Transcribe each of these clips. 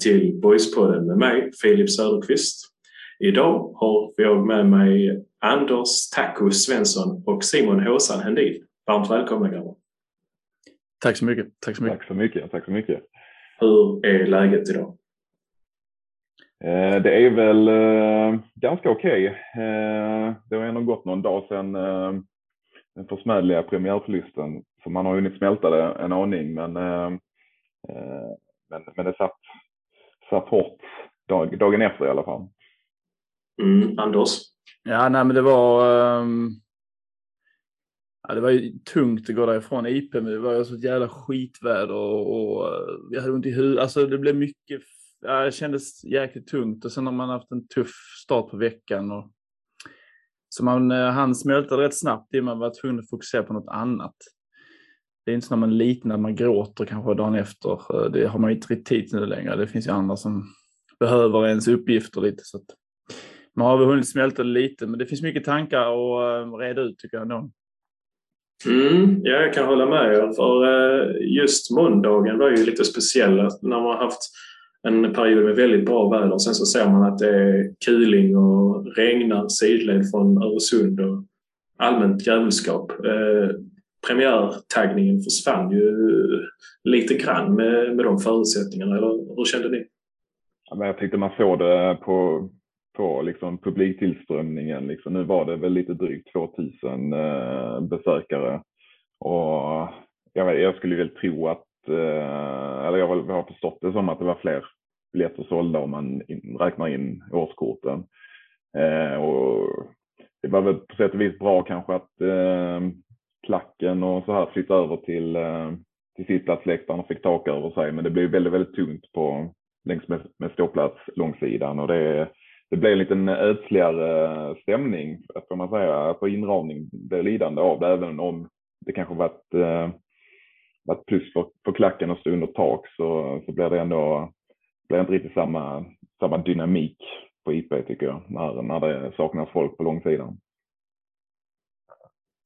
till Boyspodden med mig, Filip Söderqvist. Idag har jag med mig Anders Taco Svensson och Simon Håsan Hendin. Varmt välkomna grabbar. Tack så mycket. Tack så mycket. Tack så mycket. Tack så mycket. Hur är läget idag? Eh, det är väl eh, ganska okej. Okay. Eh, det har ändå gått någon dag sedan den försmädliga premiärförlusten. Så man har hunnit smälta det en aning. Men, men, men det satt, hårt dag, dagen efter i alla fall. Mm, Anders? Ja, nej, men det var... Um... Ja, det var ju tungt att gå därifrån IP, men det var ju så ett jävla skitväder och, och jag hade ont i huvudet. Alltså det blev mycket ja, det kändes jäkligt tungt och sen har man haft en tuff start på veckan. Och, så man eh, hann smälta rätt snabbt i man var tvungen att fokusera på något annat. Det är inte så när man är liten när man gråter kanske dagen efter. Eh, det har man inte riktigt tid nu längre. Det finns ju andra som behöver ens uppgifter lite. Så att man har väl hunnit smälta det lite, men det finns mycket tankar att eh, reda ut tycker jag ändå. Mm, ja, jag kan hålla med er. För eh, just måndagen var ju lite speciell. När man har haft en period med väldigt bra väder. och Sen så ser man att det är kuling och regnar sidled från Öresund och allmänt djävulskap. Premiärtaggningen försvann ju lite grann med, med de förutsättningarna. Eller hur kände ni? Ja, men jag tyckte man såg det på, på liksom publiktillströmningen. Liksom, nu var det väl lite drygt 2000 eh, besökare. Och jag, jag skulle väl tro att eh, eller jag har förstått det som att det var fler biljetter sålda om man in, räknar in årskorten. Eh, och det var väl på sätt och vis bra kanske att eh, klacken och så här flyttade över till, eh, till sittplatsläktaren och fick tak över sig. Men det blev väldigt, väldigt tungt på, längs med, med ståplats långsidan och det, det blev en liten ödsligare stämning, får man säga. För inramning blev lidande av det, även om det kanske varit, eh, varit plus för, för klacken att stå under tak så, så blir det ändå blir inte riktigt samma, samma dynamik på IP tycker jag, när, när det saknas folk på långsidan.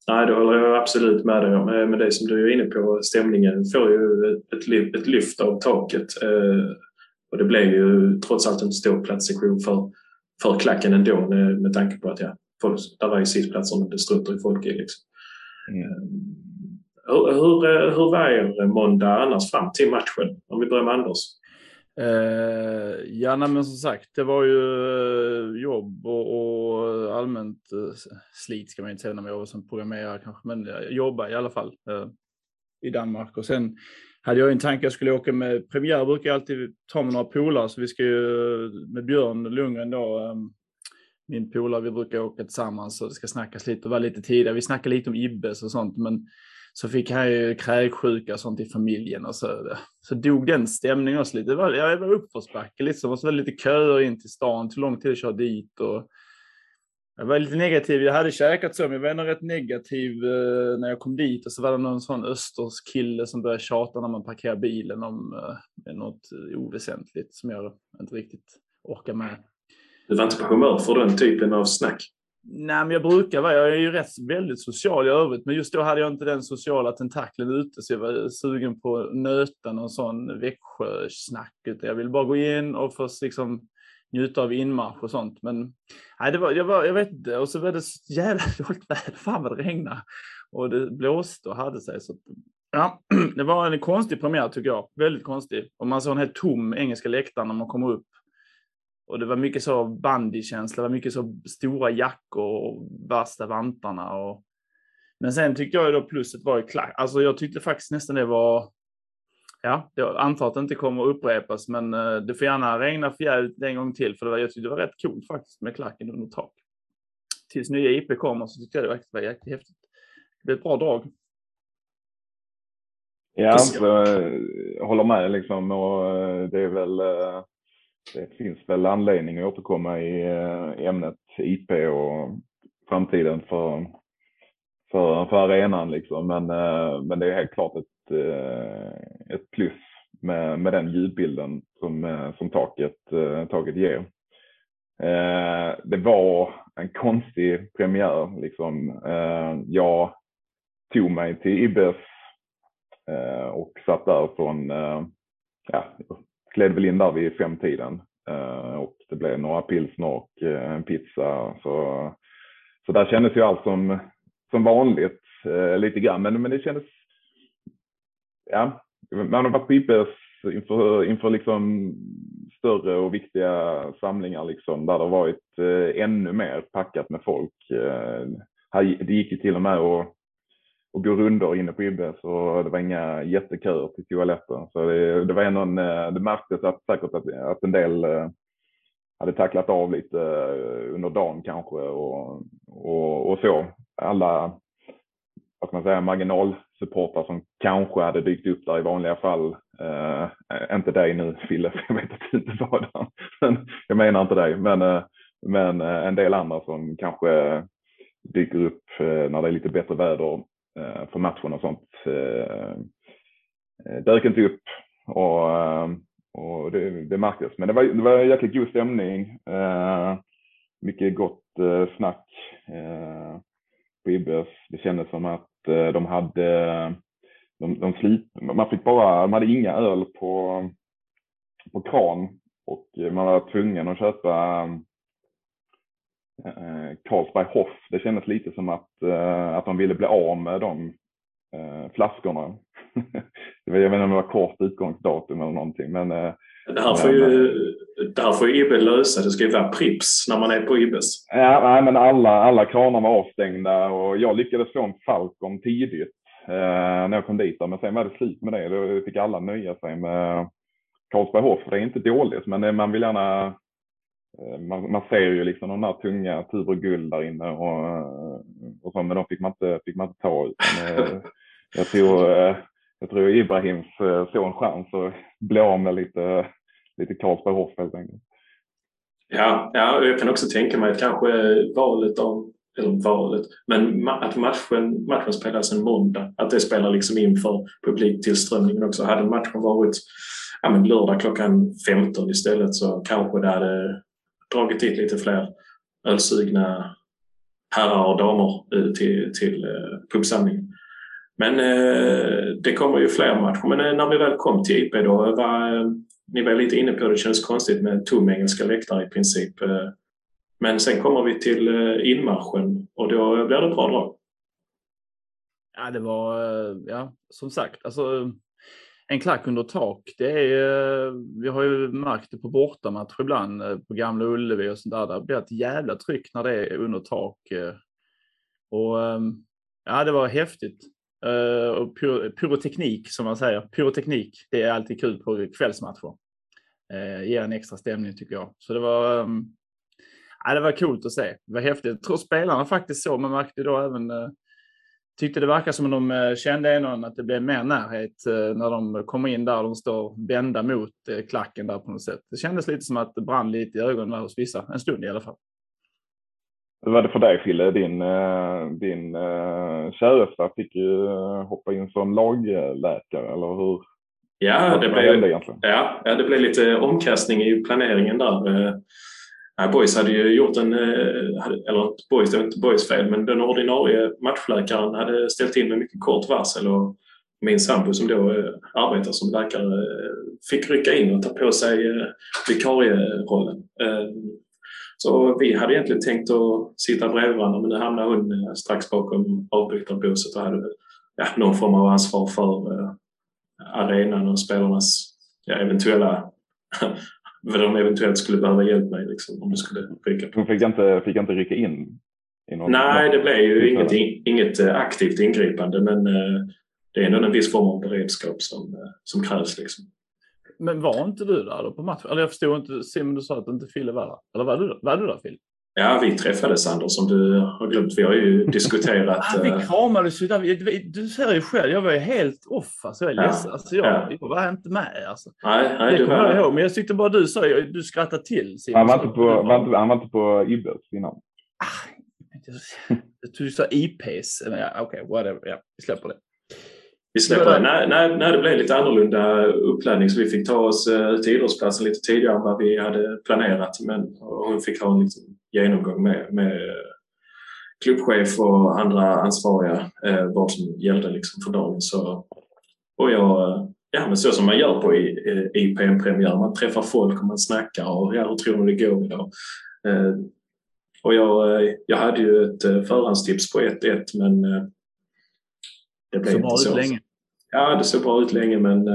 Nej, det håller jag absolut med dig om. Men det som du är inne på, stämningen får ju ett, ett lyft av taket. Eh, och det blev ju trots allt en stor platssektion för, för klacken ändå med, tanke på att ja, folk, där var ju sittplatser det struntar i folk i. Liksom. Mm. Eh, hur, hur, hur var er måndag annars fram till matchen? Om vi börjar med Anders. Eh, ja, nej, men som sagt, det var ju eh, jobb och, och allmänt eh, slit ska man inte säga när man jobbar som programmerare kanske, men eh, jag jobbar i alla fall eh, i Danmark. Och sen hade jag en tanke jag skulle åka med premiär, brukar jag alltid ta med några polare, så vi ska ju eh, med Björn Lundgren då, eh, min polare, vi brukar åka tillsammans och det ska snackas lite och vara lite tidigare. Vi snackar lite om Ibbes och sånt, men så fick han ju kräksjuka och sånt i familjen och så, så dog den stämningen också lite. Det var, jag var uppförsbacke liksom, och så var det lite köer in till stan, tog lång tid att köra dit och jag var lite negativ. Jag hade käkat så, men jag var ändå rätt negativ eh, när jag kom dit och så var det någon sån österskille som började tjata när man parkerar bilen om eh, något eh, oväsentligt som jag inte riktigt orkar med. Du var inte på humör för den typen av snack? Nej, men jag brukar vara. Jag är ju rätt väldigt social i övrigt, men just då hade jag inte den sociala tentaklen ute, så jag var sugen på att nöta någon sån Växjö-snack. Jag ville bara gå in och få liksom njuta av inmarsch och sånt. Men nej, det var, jag, var, jag vet inte. Och så var det så jävla dåligt väder. Fan vad det regnade. Och det blåste och hade sig. Så, ja, det var en konstig premiär tycker jag. Väldigt konstig. Och man såg en helt tom engelska läktaren när man kommer upp. Och det var mycket så bandykänsla, det var mycket så stora jackor och värsta vantarna. Och... Men sen tyckte jag då plusset var i klack. Alltså jag tyckte faktiskt nästan det var, ja, jag antar att det inte kommer att upprepas, men uh, det får gärna regna förjävligt en gång till, för det var, jag tyckte det var rätt coolt faktiskt med klacken under tak. Tills nya IP kommer så tyckte jag det var jäkligt häftigt. Det blev ett bra drag. Ja, jag håller med liksom och eh, det är väl det finns väl anledning att återkomma i eh, ämnet IP och framtiden för, för, för arenan liksom. Men, eh, men det är helt klart ett, eh, ett plus med, med den ljudbilden som, som taket, taket ger. Det var en konstig premiär liksom. Jag tog mig till Ibbes och satt där från ja, gled väl in där vid femtiden eh, och det blev några pilsner och eh, en pizza. Så, så där kändes ju allt som, som vanligt eh, lite grann. Men, men det kändes, ja, man har varit på IPS inför, inför liksom större och viktiga samlingar liksom, där det har varit eh, ännu mer packat med folk. Eh, här, det gick ju till och med att, och gå rundor inne på Ibbe så det var inga jätteköer till toaletten. Så det, det var ändå en, eh, det märktes att, säkert att, att en del eh, hade tacklat av lite eh, under dagen kanske och, och, och så. Alla vad ska man säga, marginalsupportrar som kanske hade dykt upp där i vanliga fall. Eh, inte dig nu Fille, för jag vet att du inte var där. Men, jag menar inte dig, men, men en del andra som kanske dyker upp när det är lite bättre väder Eh, för matchen och sånt. Eh, dök inte upp och, eh, och det, det märktes. Men det var, det var en jäkligt god stämning. Eh, mycket gott snack på Ibbes. Det kändes som att Eh, de hade, de, de slip, man fick bara, de hade inga öl på, på kran och man var tvungen att köpa eh, Carlsberg Hoff. Det kändes lite som att, eh, att de ville bli av med de eh, flaskorna. jag vet inte om det var kort utgångsdatum eller någonting. Men, eh, det här får ju, det här får ju Ibbe lösa. Det ska ju vara Prips när man är på Ibbes. Ja, nej, men alla, alla kranar var avstängda och jag lyckades få en Falcon tidigt eh, när jag kom dit. Men sen var det slut med det. Då fick alla nöja sig med Carlsberg Hoff. Det är inte dåligt, men man vill gärna eh, man, man, ser ju liksom de där tunga Tuber Guld där inne och, och så, men de fick man inte, fick man inte ta. Utan, eh, jag tror, jag tror Ibrahims såg en chans att bli av med lite lite Karlsberg Hoff helt enkelt. Ja, ja, jag kan också tänka mig att kanske valet av, eller valet, men att matchen, matchen spelas en måndag, att det spelar liksom in för publiktillströmningen också. Hade matchen varit ja, men lördag klockan 15 istället så kanske det hade dragit dit lite fler ölsugna herrar och damer eh, till, till eh, pubsamlingen. Men eh, det kommer ju fler matcher. Men eh, när vi väl kom till IP då, eh, var, ni var lite inne på det, det känns konstigt med tom engelska läktare i princip. Eh, men sen kommer vi till eh, inmarschen och då blir det bra drag. Ja, det var, ja, som sagt, alltså en klack under tak. Det är, vi har ju märkt det på bortamatcher ibland eh, på Gamla Ullevi och sånt där. Det blir ett jävla tryck när det är under tak. Eh. Och ehm, ja, det var häftigt. Eh, och pyroteknik som man säger. Pyroteknik, det är alltid kul på kvällsmatcher. Ger en extra stämning tycker jag. Så det var, ehm, ja, det var coolt att se. Det var häftigt. Jag tror spelarna faktiskt så. Man märkte då även tyckte det verkar som att de uh, kände någon att det blev mer närhet uh, när de kommer in där. De står vända mot uh, klacken där på något sätt. Det kändes lite som att det brann lite i ögonen hos vissa. En stund i alla fall. Hur var det för dig Fille? Din, eh, din käresta fick ju eh, hoppa in som lagläkare, eller hur? Ja, det blev, ja, ja, det blev lite omkastning i planeringen där. Boys hade ju gjort en, eh, eller Boys, det var inte Boys fel, men den ordinarie matchläkaren hade ställt in med mycket kort varsel och min sambo som då eh, arbetar som läkare eh, fick rycka in och ta på sig vikarierollen. Så vi hade egentligen tänkt att sitta bredvid varandra men nu hamnade hon strax bakom avbytarbåset och hade ja, någon form av ansvar för arenan och spelarnas ja, eventuella vad de eventuellt skulle behöva hjälp med liksom, om det skulle ryka Hon fick inte, fick inte rycka in? Någon, Nej, det blev ju inget, inget eh, aktivt ingripande men uh, det är ändå en viss form av beredskap som, uh, som krävs. Liksom. Men var inte du där då på matchen? Eller jag förstod inte, Simon du sa att inte Fille var där. Eller var du, var du där Fille? Ja, vi träffades Anders som du har glömt. Vi har ju diskuterat. ah, vi eh, kramades ju där. Du ser ju själv, jag var ju helt off. Alltså, jag är ja, ledsen. Alltså, jag, ja. jag var inte med. Alltså. Nej, nej, det kommer jag ihåg. Men jag tyckte bara du sa, du skrattade till. Simon, han, var inte på, var inte, han var inte på Ibbes innan. Ah, du sa IPs. Okej, okay, whatever. Ja, vi släpper det. Vi släpper det. När, när, när det blev lite annorlunda uppladdning så vi fick ta oss eh, till idrottsplatsen lite tidigare än vad vi hade planerat. Men hon fick ha en liten genomgång med, med klubbchef och andra ansvariga eh, vad som gällde liksom för dagen. Så, och jag, ja, men så som man gör på IPM-premiär. Man träffar folk och man snackar och ja, hur tror ni det går idag? Eh, och jag, jag hade ju ett förhandstips på 1-1 men det blev inte så. länge. Ja, det såg bra ut länge men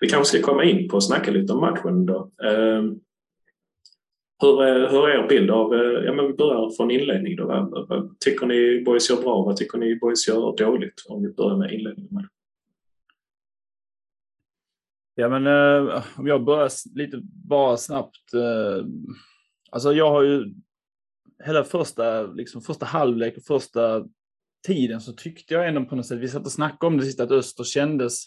vi kanske ska komma in på och snacka lite om matchen då. Hur, hur är er bild av, eh, ja men vi börjar från inledning då. Vad, vad tycker ni boys gör bra? Vad tycker ni boys gör dåligt? Om vi börjar med inledningen. Ja men eh, om jag börjar lite bara snabbt. Eh, alltså jag har ju hela första, liksom första halvlek och första tiden så tyckte jag ändå på något sätt, vi satt och snackade om det sista, att Öster kändes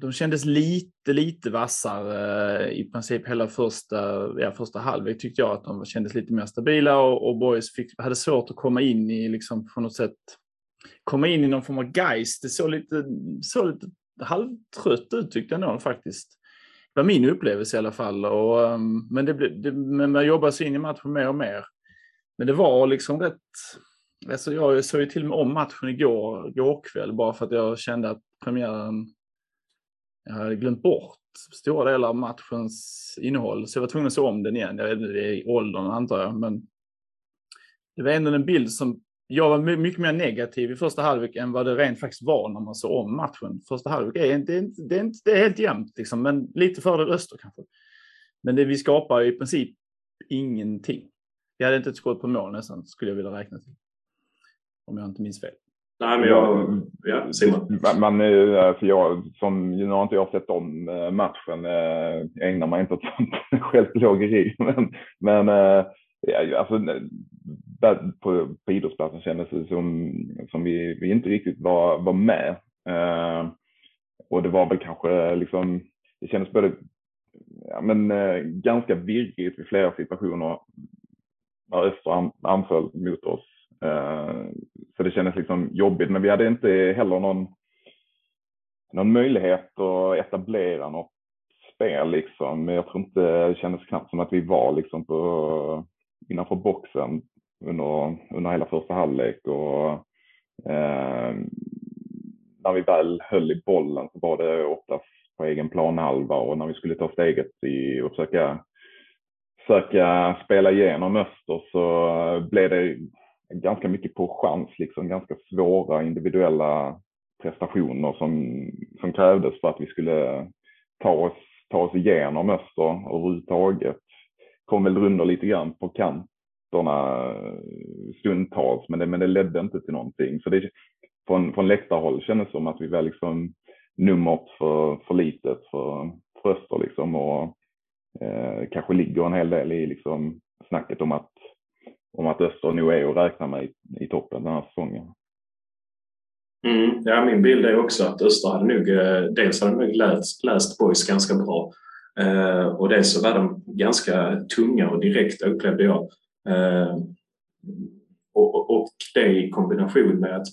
de kändes lite, lite vassare eh, i princip hela första, ja, första halvlek tyckte jag att de kändes lite mer stabila och, och Boys fick, hade svårt att komma in i, liksom på något sätt, komma in i någon form av geist. Det såg lite, såg lite halvtrött ut tyckte jag nog faktiskt. Det var min upplevelse i alla fall. Och, ehm, men, det, det, men man jobbar sig in i matchen mer och mer. Men det var liksom rätt... Alltså jag såg ju till och med om matchen igår, igår kväll bara för att jag kände att premiären... Jag hade glömt bort stora delar av matchens innehåll. Så jag var tvungen att se om den igen. Jag vet inte, det är åldern antar jag. Men det var ändå en bild som jag var mycket mer negativ i första halvlek än vad det rent faktiskt var när man såg om matchen. Första halvlek är inte, det är, inte, det är helt jämnt, liksom, men lite fördel Öster kanske. Men det vi skapar i princip ingenting. Vi hade inte ett skott på mål nästan, skulle jag vilja räkna till. Om jag inte minns fel. Nej, men jag... Ja, Simon. Man, eh, för jag, som, nu har inte jag sett om eh, matchen. Jag ägnar mig inte åt sånt självplågeri. Men, men ja, alltså, på, på idrottsplatsen kändes det som, som vi, vi inte riktigt var, var med. Eh, och det var väl kanske liksom, det kändes både ja, men, eh, ganska virrigt i flera situationer när Öster anföll mot oss. Eh, så det kändes liksom jobbigt, men vi hade inte heller någon, någon möjlighet att etablera något spel liksom. Jag tror inte, det kändes knappt som att vi var liksom på innanför boxen under, under hela första halvlek. Och, eh, när vi väl höll i bollen så var det oftast på egen planhalva och när vi skulle ta steget i och försöka, försöka spela igenom Öster så blev det ganska mycket på chans, liksom ganska svåra individuella prestationer som, som krävdes för att vi skulle ta oss, ta oss igenom Öster överhuvudtaget. Kom väl runder lite grann på kanterna eh, stundtals, men det, men det ledde inte till någonting. Så det, från, från läktarhåll kändes det som att vi var liksom numret för, för litet för, för Öster liksom och eh, kanske ligger en hel del i liksom snacket om att, om att Öster nog är att räkna med i, i toppen den här säsongen. Mm, ja, min bild är också att Öster hade nog, eh, dels hade nog läst, läst Boys ganska bra eh, och dels så var de ganska tunga och direkta upplevde jag. Eh, och, och det i kombination med att,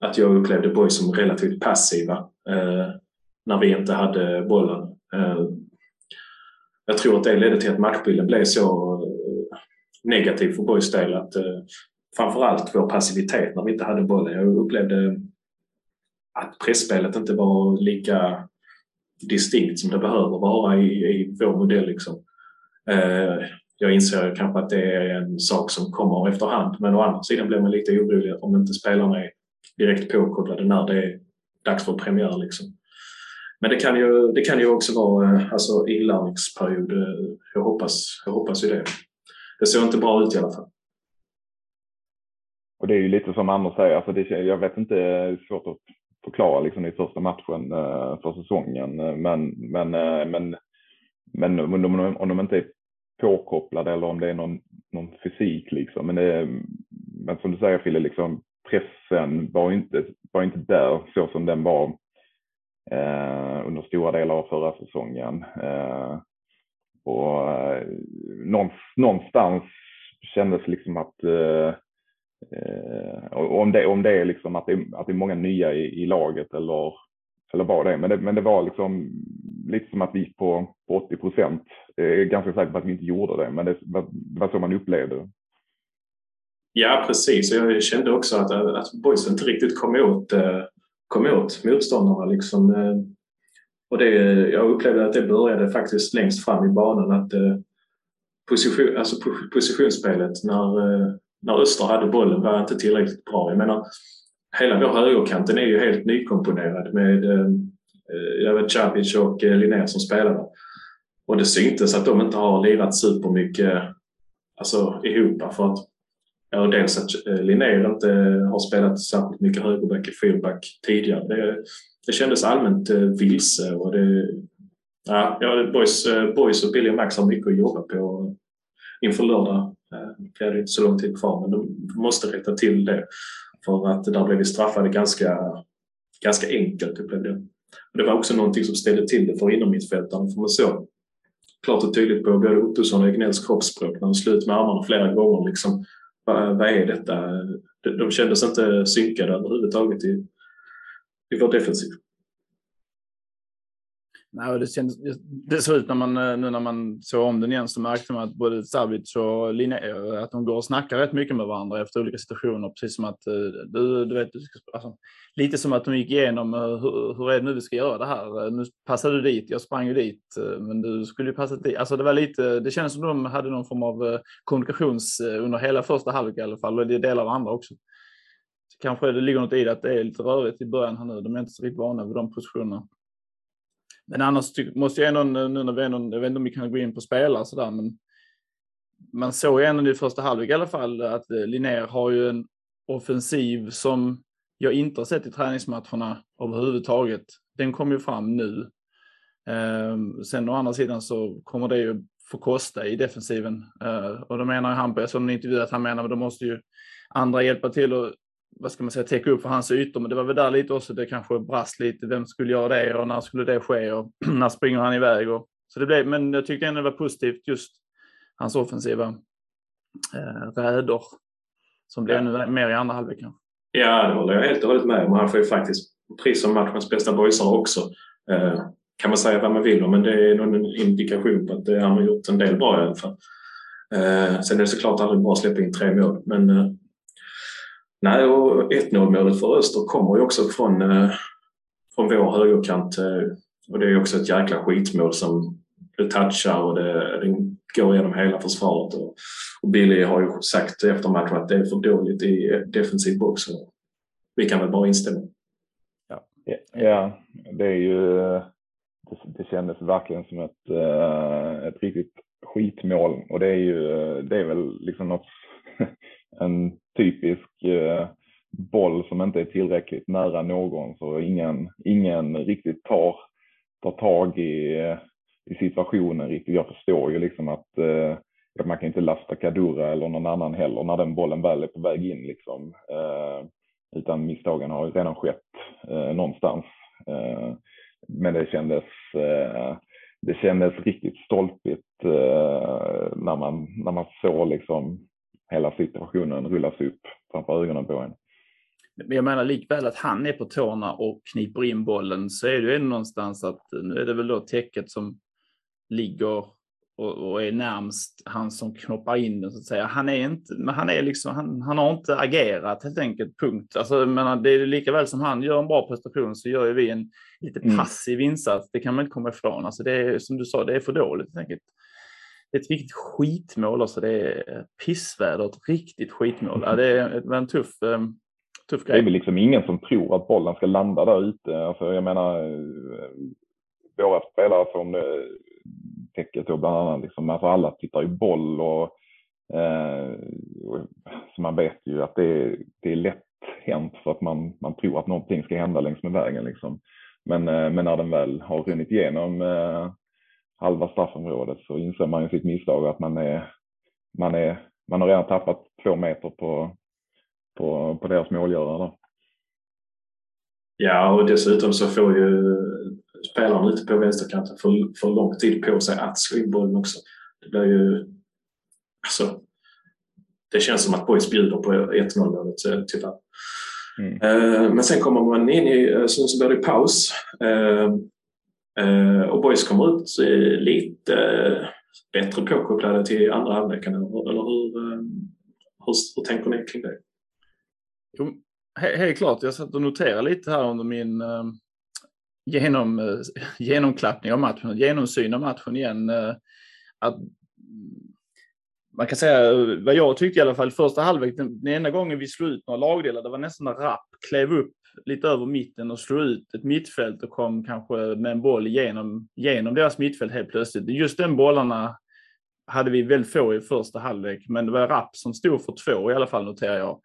att jag upplevde Boys som relativt passiva eh, när vi inte hade bollen. Eh, jag tror att det ledde till att matchbilden blev så negativ för Boys del att eh, framförallt vår passivitet när vi inte hade bollen. Jag upplevde att pressspelet inte var lika distinkt som det behöver vara i, i vår modell. Liksom eh, jag inser kanske att det är en sak som kommer efterhand men å andra sidan blir man lite orolig om inte spelarna är direkt påkopplade när det är dags för premiär. Liksom. Men det kan ju, det kan ju också vara eh, alltså, inlärningsperiod. Jag hoppas, jag hoppas ju det. Det ser inte bra ut i alla fall. Och det är ju lite som Anders säger, alltså det, jag vet inte, det är svårt att förklara liksom i första matchen eh, för säsongen. Eh, men, men, eh, men, men om de, om de inte är påkopplade eller om det är någon, någon fysik liksom. Men, det, men som du säger Fille, liksom, pressen var inte, var inte där så som den var eh, under stora delar av förra säsongen. Eh, och eh, någonstans kändes liksom att eh, eh om, det, om det är liksom att det, att det är många nya i, i laget eller eller vad det. Men det, men det var liksom lite som att vi gick på, på 80 procent. Jag är ganska säker på att vi inte gjorde det, men det var, det var så man upplevde det. Ja, precis. Jag kände också att, att boys inte riktigt kom åt eh, kom åt motståndarna. Liksom. Eh, och det, jag upplevde att det började faktiskt längst fram i banan. Att eh, position, alltså positionsspelet när, eh, när Öster hade bollen var inte tillräckligt bra. Jag menar, hela vår högerkanten är ju helt nykomponerad med eh, jag vet, Capic och Linnér som spelade. Och det syntes att de inte har lirat supermycket alltså, ihop för att ja, dels att Linnér inte har spelat särskilt mycket högerback i fullback tidigare. Det, det kändes allmänt eh, vilse och det, ja, ja, Boys, eh, Boys och Billy och Max har mycket att jobba på inför lördag. Eh, det är inte så lång tid kvar men de måste rätta till det för att där blev vi straffade ganska, ganska enkelt upplevde jag. Det var också någonting som ställde till det för innermittfältarna för man såg klart och tydligt på både Ottosson och Egnells kroppsspråk när de slut med armarna flera gånger. Liksom, vad, vad är detta? De, de kändes inte synkade överhuvudtaget i, i vår defensiv. Nej, det, kändes, det såg ut när man, eh, nu när man såg om den igen så märkte man att både Savic och Linné, eh, att de går och snackar rätt mycket med varandra efter olika situationer. Precis som att eh, du, du vet, alltså, lite som att de gick igenom hur, hur är det nu vi ska göra det här? Nu passade du dit, jag sprang ju dit, men du skulle ju passa dit. Alltså det var lite, det kändes som de hade någon form av kommunikations under hela första halvlek i alla fall och det delar av andra också. Kanske det ligger något i det att det är lite rörigt i början här nu. De är inte så riktigt vana vid de positionerna. Men annars måste jag ändå, nu när vi ändå, jag vet inte om vi kan gå in på spelare sådär, men man såg ju ändå i första halvlek i alla fall att eh, Linnér har ju en offensiv som jag inte har sett i träningsmatcherna överhuvudtaget. Den kom ju fram nu. Ehm, sen å andra sidan så kommer det ju få kosta i defensiven. Eh, och då menar han på, som en intervju, att han menar att då måste ju andra hjälpa till och vad ska man säga, täcka upp för hans ytor. Men det var väl där lite också det kanske brast lite. Vem skulle göra det och när skulle det ske och när springer han iväg? Och, så det blev, men jag tyckte ändå det var positivt just hans offensiva eh, räder som blev ännu mer i andra halvlek. Ja, det håller jag helt och hållet med om. Han får ju faktiskt pris som matchens bästa boysare också. Eh, kan man säga vad man vill om, men det är nog en indikation på att han har gjort en del bra i alla fall. Eh, sen är det såklart aldrig bra att släppa in tre mål, men eh, Nej, och 1-0 målet för Öster kommer ju också från, eh, från vår högerkant. Eh, och det är också ett jäkla skitmål som det touchar och det, det går igenom hela försvaret. Och, och Billy har ju sagt efter matchen att det är för dåligt i defensiv box. Vi kan väl bara instämma. Ja, ja det är ju... Det, det kändes verkligen som ett, eh, ett riktigt skitmål och det är ju eh, det är väl liksom något en typisk eh, boll som inte är tillräckligt nära någon så ingen, ingen riktigt tar, tar tag i, eh, i situationen riktigt. Jag förstår ju liksom att eh, man kan inte lasta Kadura eller någon annan heller när den bollen väl är på väg in liksom. Eh, utan misstagen har redan skett eh, någonstans. Eh, men det kändes, eh, det kändes riktigt stolpigt eh, när, man, när man såg liksom hela situationen rullas upp framför ögonen på en. Men jag menar likväl att han är på tårna och kniper in bollen så är det ju någonstans att nu är det väl då täcket som ligger och, och, är närmst han som knoppar in den så att säga. Han är inte, men han är liksom, han, han har inte agerat helt enkelt, punkt. Alltså, jag menar, det är lika väl som han gör en bra prestation så gör ju vi en lite mm. passiv mm. insats. Det kan man inte komma ifrån. Alltså, det är som du sa, det är för dåligt helt enkelt det är ett riktigt skitmål. Alltså det är pissväder, ett riktigt skitmål. Ja, det var en tuff, ehm, tuff grej. Det är väl liksom ingen som tror att bollen ska landa där ute. Alltså jag menar, eh, våra spelare som täcket då bland annat, liksom, alltså alla tittar ju boll och, eh, så man vet ju att det är, det är lätt hänt för att man, man tror att någonting ska hända längs med vägen. Liksom. Men, eh, men när den väl har runnit igenom eh, halva straffområdet så inser man ju sitt misstag att man är, man är, man har redan tappat två meter på, på, på deras målgörare. Ja, och dessutom så får ju spelaren ute på vänsterkanten för, för lång tid på sig att slå in bollen också. Det blir ju... Alltså, det känns som att Boys bjuder på 1-0 målet tyvärr. Mm. Eh, men sen kommer man in i, eh, så blir det paus. Eh, och Boys kommer ut lite eh, bättre påkopplade till andra halvleken. Eller hur, eh, hur, hur tänker ni kring det? Jo, helt klart. Jag satt och noterade lite här under min genom, genomklappning av matchen, genomsyn av matchen igen. Att man kan säga, vad jag tyckte i alla fall, första halvlek, den, den enda gången vi slog ut några lagdelar, det var nästan när Rapp klev upp lite över mitten och slog ut ett mittfält och kom kanske med en boll genom, genom deras mittfält helt plötsligt. Just den bollarna hade vi väldigt få i första halvlek, men det var Rapp som stod för två i alla fall noterar jag.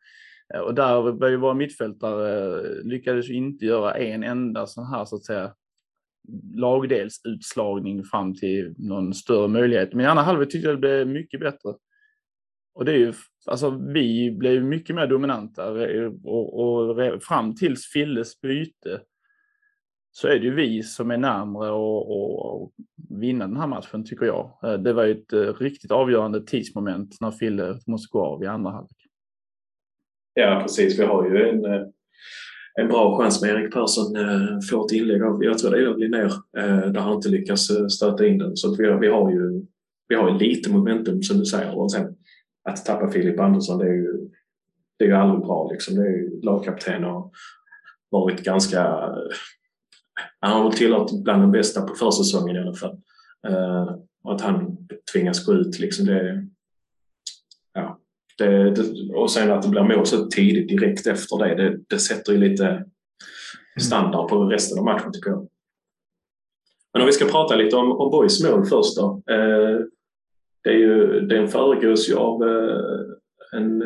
Och där var ju våra mittfältare lyckades inte göra en enda sån här så att säga lagdelsutslagning fram till någon större möjlighet. Men i andra halvlek tyckte jag det blev mycket bättre. Och det är ju, alltså vi blev mycket mer dominanta och, och fram tills Filles byte så är det ju vi som är närmre och, vinna den här matchen tycker jag. Eh, det var ju ett eh, riktigt avgörande tidsmoment när Fille måste gå av i andra halvlek. Ja precis, vi har ju en, eh, en bra chans med Erik Persson får ett inlägg av, jag tror det är Linnér, där han inte lyckas stöta in den. Så vi, vi har ju vi har lite momentum som du säger och sen att tappa Filip Andersson det är ju, det är ju aldrig bra liksom. Det är ju lagkapten och varit ganska han har väl tillhört bland de bästa på försäsongen i alla fall. Uh, och att han tvingas gå ut liksom det... Ja, det, det, och sen att det blir mål så tidigt direkt efter det, det, det sätter ju lite standard på resten av matchen tycker jag. Men om vi ska prata lite om, om Boys mål först då. Uh, det är ju, den föregås ju av uh, en,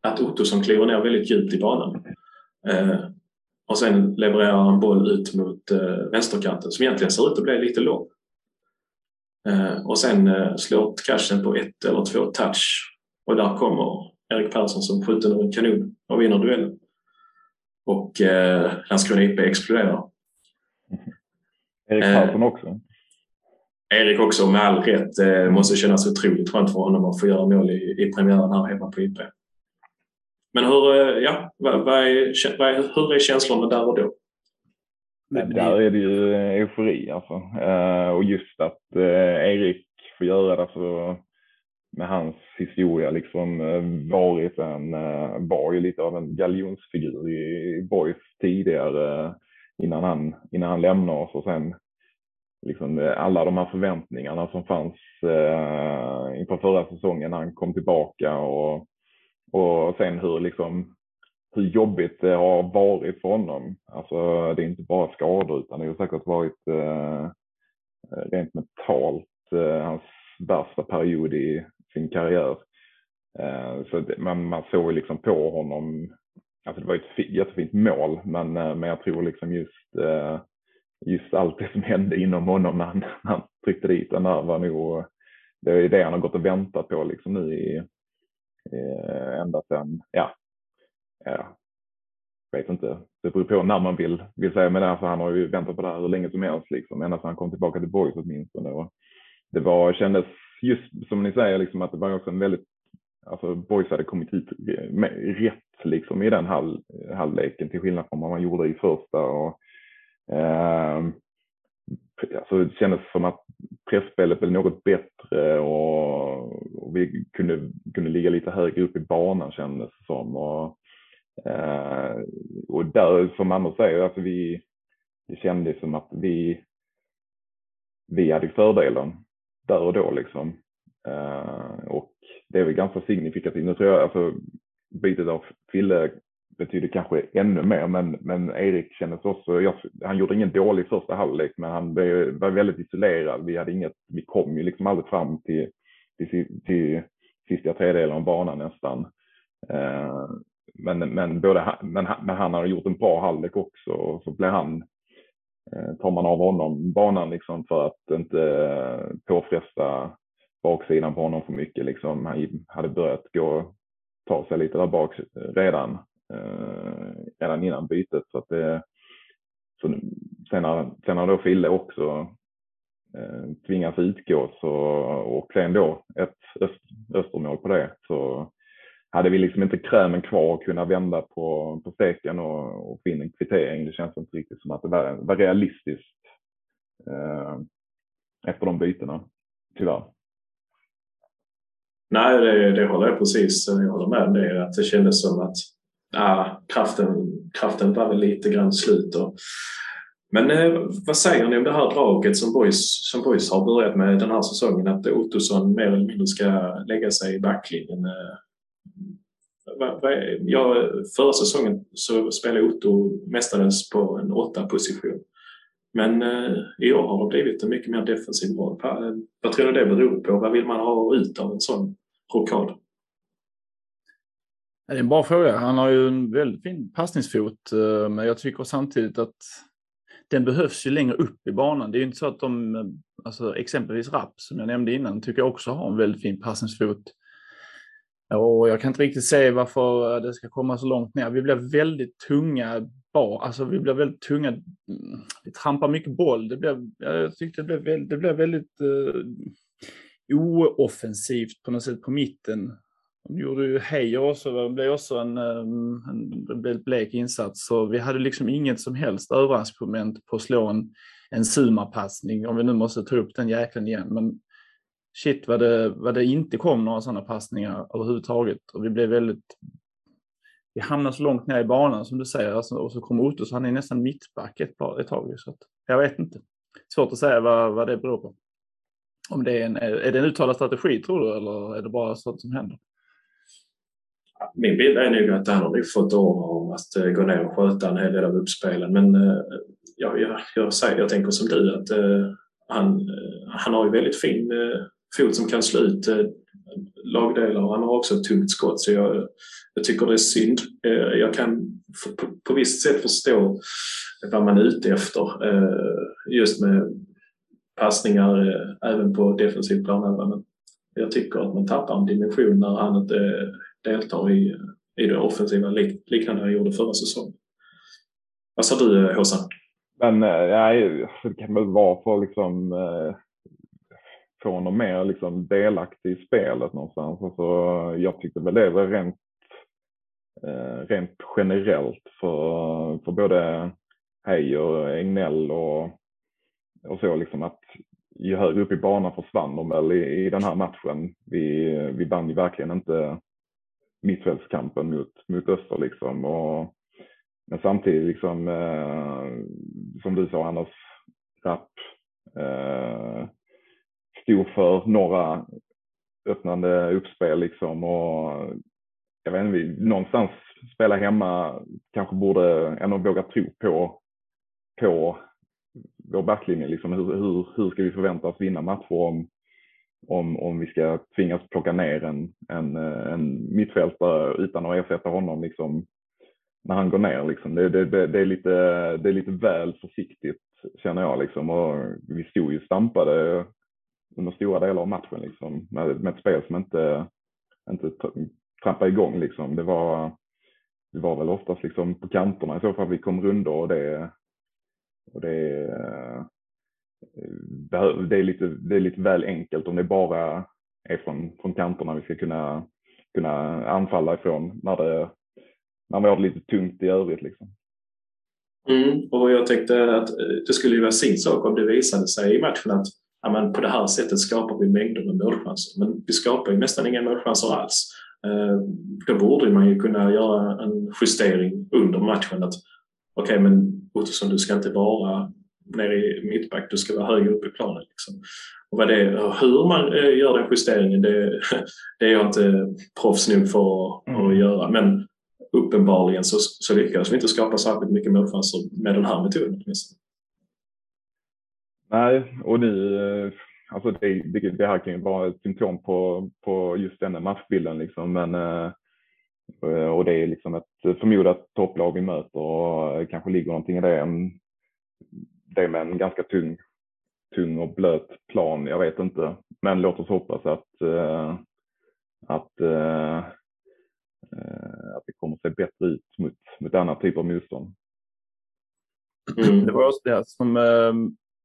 att Otto som kliver ner väldigt djupt i banan. Och sen levererar han boll ut mot vänsterkanten som egentligen ser ut att bli lite lång. Eh, och sen eh, slår cashen på ett eller två touch och där kommer Erik Persson som skjuter ur en kanon och vinner duellen. Och eh, Landskrona IP exploderar. Erik Persson också? Erik också, med all rätt. Det måste kännas otroligt skönt för honom att få göra mål i, i premiären här hemma på IP. Men hur, eh, ja, vad, vad är, vad är, hur är känslorna där och då? Där är det ju eh, eufori alltså. Och just att Erik får göra det så med hans historia liksom varit en, var ju lite av en galjonsfigur i Boys tidigare innan han, innan han lämnar oss och sen liksom eh, alla de här förväntningarna som fanns eh, inför förra säsongen när han kom tillbaka och, och sen hur liksom hur jobbigt det har varit för honom. Alltså det är inte bara skador utan det har säkert varit eh, rent mentalt eh, hans värsta period i sin karriär. Eh, så det, man, man såg liksom på honom, alltså det var ett jättefint mål men, eh, men jag tror liksom just, eh, just allt det som hände inom honom när han, när han tryckte dit den där var nog, det är det han har gått och väntat på liksom nu i, ända sedan, ja, ja, jag vet inte, det beror på när man vill, vill säga, men alltså, han har ju väntat på det här hur länge som helst, liksom, ända sedan han kom tillbaka till Boys åtminstone. Och det var, kändes just som ni säger, liksom, att det var också en väldigt, alltså Boys hade kommit hit rätt liksom, i den halv, halvleken till skillnad från vad man gjorde i första. Och, Ehm, alltså, det kändes som att pressspelet blev något bättre och, och, vi kunde, kunde ligga lite högre upp i banan kändes det som. Och, Eh, och där, som Anders säger, alltså vi, det kändes som att vi, vi hade fördelen där och då liksom. Eh, och det är väl ganska signifikativt. Nu tror jag alltså bytet av Fille betyder kanske ännu mer, men, men Erik kändes också, jag, han gjorde ingen dålig första halvlek, men han var väldigt isolerad. Vi hade inget, vi kom ju liksom aldrig fram till, till, till sista tredjedelen av banan nästan. Eh, men, men, både, men, men han har gjort en bra halvlek också och så blev han, eh, tar man av honom banan liksom för att inte eh, påfresta baksidan på honom för mycket. Liksom. Han hade börjat gå, ta sig lite där bak redan, Eh, redan innan bytet. Så att det, så sen, har, sen har då Fille också eh, tvingats utgå så, och sen då ett öst, östermål på det. Så hade vi liksom inte krämen kvar och kunna vända på, på steken och, och få in en kvittering. Det känns inte riktigt som att det var, var realistiskt eh, efter de bytena, tyvärr. Nej, det, det håller jag precis. Jag håller med om det. Att det kändes som att ja, kraften, kraften var väl lite grann slut. Och, men eh, vad säger ni om det här draget som Boys, som Boys har börjat med den här säsongen? Att Ottosson mer eller mindre ska lägga sig i backlinjen. Eh, ja, förra säsongen så spelade Otto mestadels på en åtta position. Men eh, i år har det blivit en mycket mer defensiv roll. Vad tror du det beror på? Vad vill man ha ut av en sån rockad? Det är en bra fråga. Han har ju en väldigt fin passningsfot, eh, men jag tycker samtidigt att den behövs ju längre upp i banan. Det är ju inte så att de, eh, alltså exempelvis Rapp som jag nämnde innan, tycker jag också har en väldigt fin passningsfot. Och jag kan inte riktigt se varför eh, det ska komma så långt ner. Vi blir väldigt tunga bar, alltså vi blir väldigt tunga. Mm, vi trampar mycket boll. Det blev, jag tyckte det blev, väldigt, det blev väldigt uh, ooffensivt på något sätt på mitten. De gjorde ju Heijer också, det blev också en, ehm, en, en blek insats. Så vi hade liksom inget som helst överraskningsmoment på att slå en, en sumapassning, om vi nu måste ta upp den jäkeln igen. Men shit vad det, vad det inte kom några sådana passningar överhuvudtaget. Och vi blev väldigt... Vi hamnade så långt ner i banan som du säger alltså, och så kom Otto så han är nästan mittback ett, ett tag. Så att, jag vet inte. Svårt att säga vad, vad det beror på. Om det är, en, är det en uttalad strategi tror du eller är det bara sånt som händer? Min bild är nog att han har fått order om att eh, gå ner och sköta en hel del av uppspelen. Men eh, ja, jag, jag, säger, jag tänker som du att uh, han, han har ju väldigt fin fot som kan slå ut lagdelar och han har också ett tungt skott så jag, jag tycker det är synd. Jag kan på, på visst sätt förstå vad man är ute efter just med passningar även på defensiv planhalva men jag tycker att man tappar en dimension när han inte deltar i, i det offensiva liknande han gjorde förra säsongen. Vad sa du Håsan? Men eh, nej, det kan väl vara för liksom eh, få honom mer liksom delaktig i spelet någonstans. Alltså, jag tyckte väl det var rent, eh, rent generellt för, för både Heijer, Egnell och, och så liksom att ju högre upp i banan försvann de väl i, i den här matchen. Vi, vi vann ju verkligen inte mittfältskampen mot, mot Öster liksom. Och, men samtidigt liksom, eh, som du sa Anders, Rapp, eh, stod för några öppnande uppspel liksom och jag vet inte, någonstans spela hemma kanske borde ändå våga tro på, på vår backlinje. Liksom. Hur, hur, hur ska vi förvänta oss vinna matcher om, om, om vi ska tvingas plocka ner en, en, eh, en mittfältare utan att ersätta honom liksom, när han går ner. Liksom. Det, det, det, är lite, det är lite väl försiktigt känner jag. Liksom. Och vi stod ju stampade under stora delar av matchen liksom, med, med ett spel som inte, inte trampade igång. Liksom. Det, var, det var väl oftast liksom på kanterna i så fall vi kom runda och det, och det, eh, det, är lite, det är lite väl enkelt om det bara är från, från kanterna vi ska kunna, kunna anfalla ifrån när, det, när vi har det lite tungt i övrigt. Liksom. Mm, och jag tänkte att eh, det skulle ju vara sin sak om det visade sig i matchen att ja, men på det här sättet skapar vi mängder med målchanser. Men vi skapar ju nästan inga målchanser alls. Eh, då borde man ju kunna göra en justering under matchen. att Okej, okay, men Ottosson, du ska inte vara nere i mittback, du ska vara högre upp i planen. Liksom. Och vad det, hur man eh, gör den justeringen, det, det är jag inte proffs nog för att, mm. göra. Men uppenbarligen så, så lyckas vi inte skapa särskilt mycket målchanser med den här metoden. Åtminstone. Nej, och nu, eh, alltså det, det, det, här kan ju vara ett symptom på, på just denna matchbilden liksom, men eh, och det är liksom ett förmodat topplag vi möter och kanske ligger någonting i det. Det med en ganska tung, tung och blöt plan, jag vet inte. Men låt oss hoppas att, eh, att, att det kommer att se bättre ut mot, mot annan typ av motstånd. Mm. Det var också det som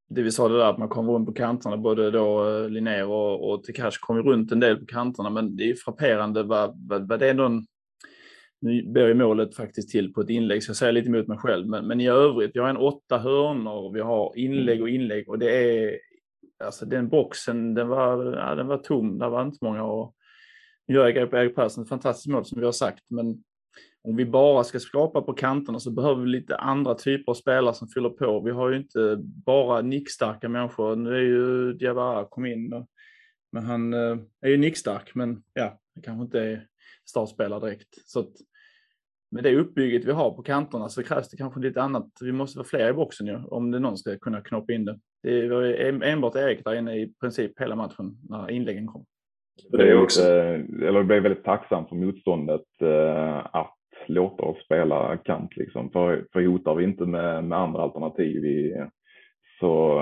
det vi sa det där att man kommer runt på kanterna, både då eh, Linnér och, och Tekash kom runt en del på kanterna, men det är frapperande vad, vad, vad det är någon nu ber ju målet faktiskt till på ett inlägg, så jag säger lite emot mig själv. Men, men i övrigt, vi har en åtta hörnor, vi har inlägg och inlägg och det är, alltså den boxen, den var, ja, den var tom, där var inte många och nu gör Erik Persson ett fantastiskt mål som vi har sagt, men om vi bara ska skapa på kanterna så behöver vi lite andra typer av spelare som fyller på. Vi har ju inte bara nickstarka människor. Nu är ju Diawara kom in, och, men han eh, är ju nickstark, men ja, det kanske inte är startspelare direkt. Så att, med det uppbygget vi har på kanterna så krävs det kanske lite annat. Vi måste vara fler i boxen ju, om det någon ska kunna knoppa in det. Det var enbart Erik där inne i princip hela matchen när inläggen kom. Det, är också, eller det blev väldigt tacksam för motståndet eh, att låta oss spela kant liksom. För, för hotar vi inte med, med andra alternativ i, så,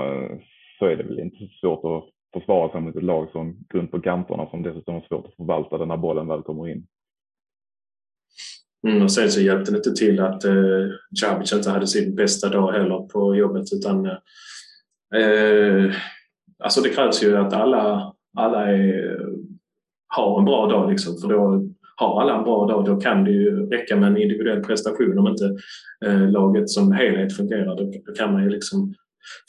så är det väl inte så svårt att försvara sig mot ett lag som runt på kanterna som dessutom har svårt att förvalta den när bollen väl kommer in. Mm, och sen så hjälpte det inte till att eh, Cabic inte hade sin bästa dag heller på jobbet utan eh, alltså det krävs ju att alla, alla är, har en bra dag liksom för då har alla en bra dag då kan det ju räcka med en individuell prestation om inte eh, laget som helhet fungerar. Då, då, kan man ju liksom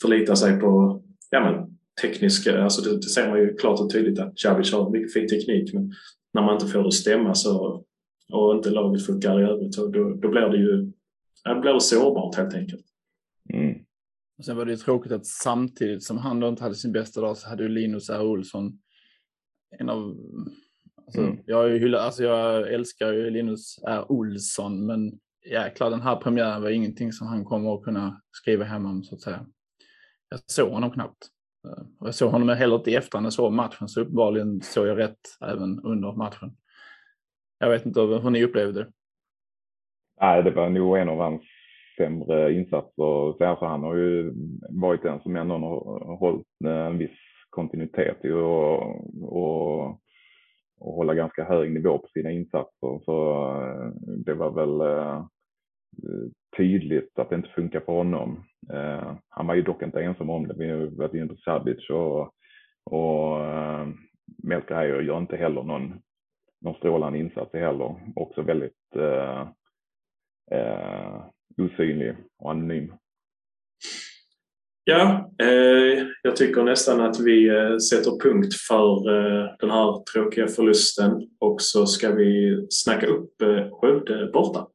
förlita sig på ja, men, tekniska, alltså det, det ser man ju klart och tydligt att Cabic har mycket fin teknik men när man inte får det att stämma så och inte laget funkar i övrigt, då, då blir det ju det blir sårbart helt enkelt. Mm. Och sen var det ju tråkigt att samtidigt som han då inte hade sin bästa dag så hade ju Linus R. Olsson en av... Alltså, mm. jag, hyllar, alltså jag älskar ju Linus R. Olsson men jäklar den här premiären var ingenting som han kommer att kunna skriva hem om så att säga. Jag såg honom knappt. Och jag såg honom heller inte i efterhand, jag såg matchen så uppenbarligen såg jag rätt även under matchen. Jag vet inte hur ni upplevde det. Nej, det var nog en av hans sämre insatser. Så han har ju varit den som ändå har hållit en viss kontinuitet i och, och, och hålla ganska hög nivå på sina insatser. Så eh, det var väl eh, tydligt att det inte funkar för honom. Eh, han var ju dock inte ensam om det. Vi har varit inne på Sabic och, och eh, Melker gör inte heller någon någon strålande insats heller. Också väldigt eh, eh, osynlig och anonym. Ja, eh, jag tycker nästan att vi eh, sätter punkt för eh, den här tråkiga förlusten och så ska vi snacka upp eh, Skövde borta.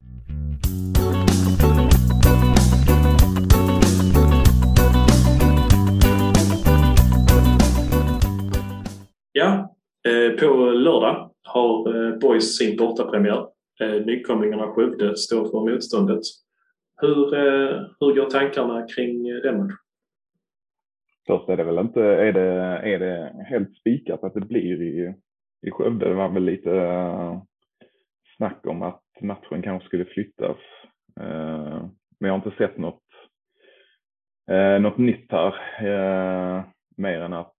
Ja, eh, på lördag har eh, Boys sin bortapremiär. Eh, nykomlingarna Skövde står för motståndet. Hur, eh, hur går tankarna kring den matchen? Först är det väl inte, är det, är det helt spikat att det blir i, i Skövde? Det var väl lite snack om att matchen kanske skulle flyttas. Men jag har inte sett något, något nytt här. Mer än att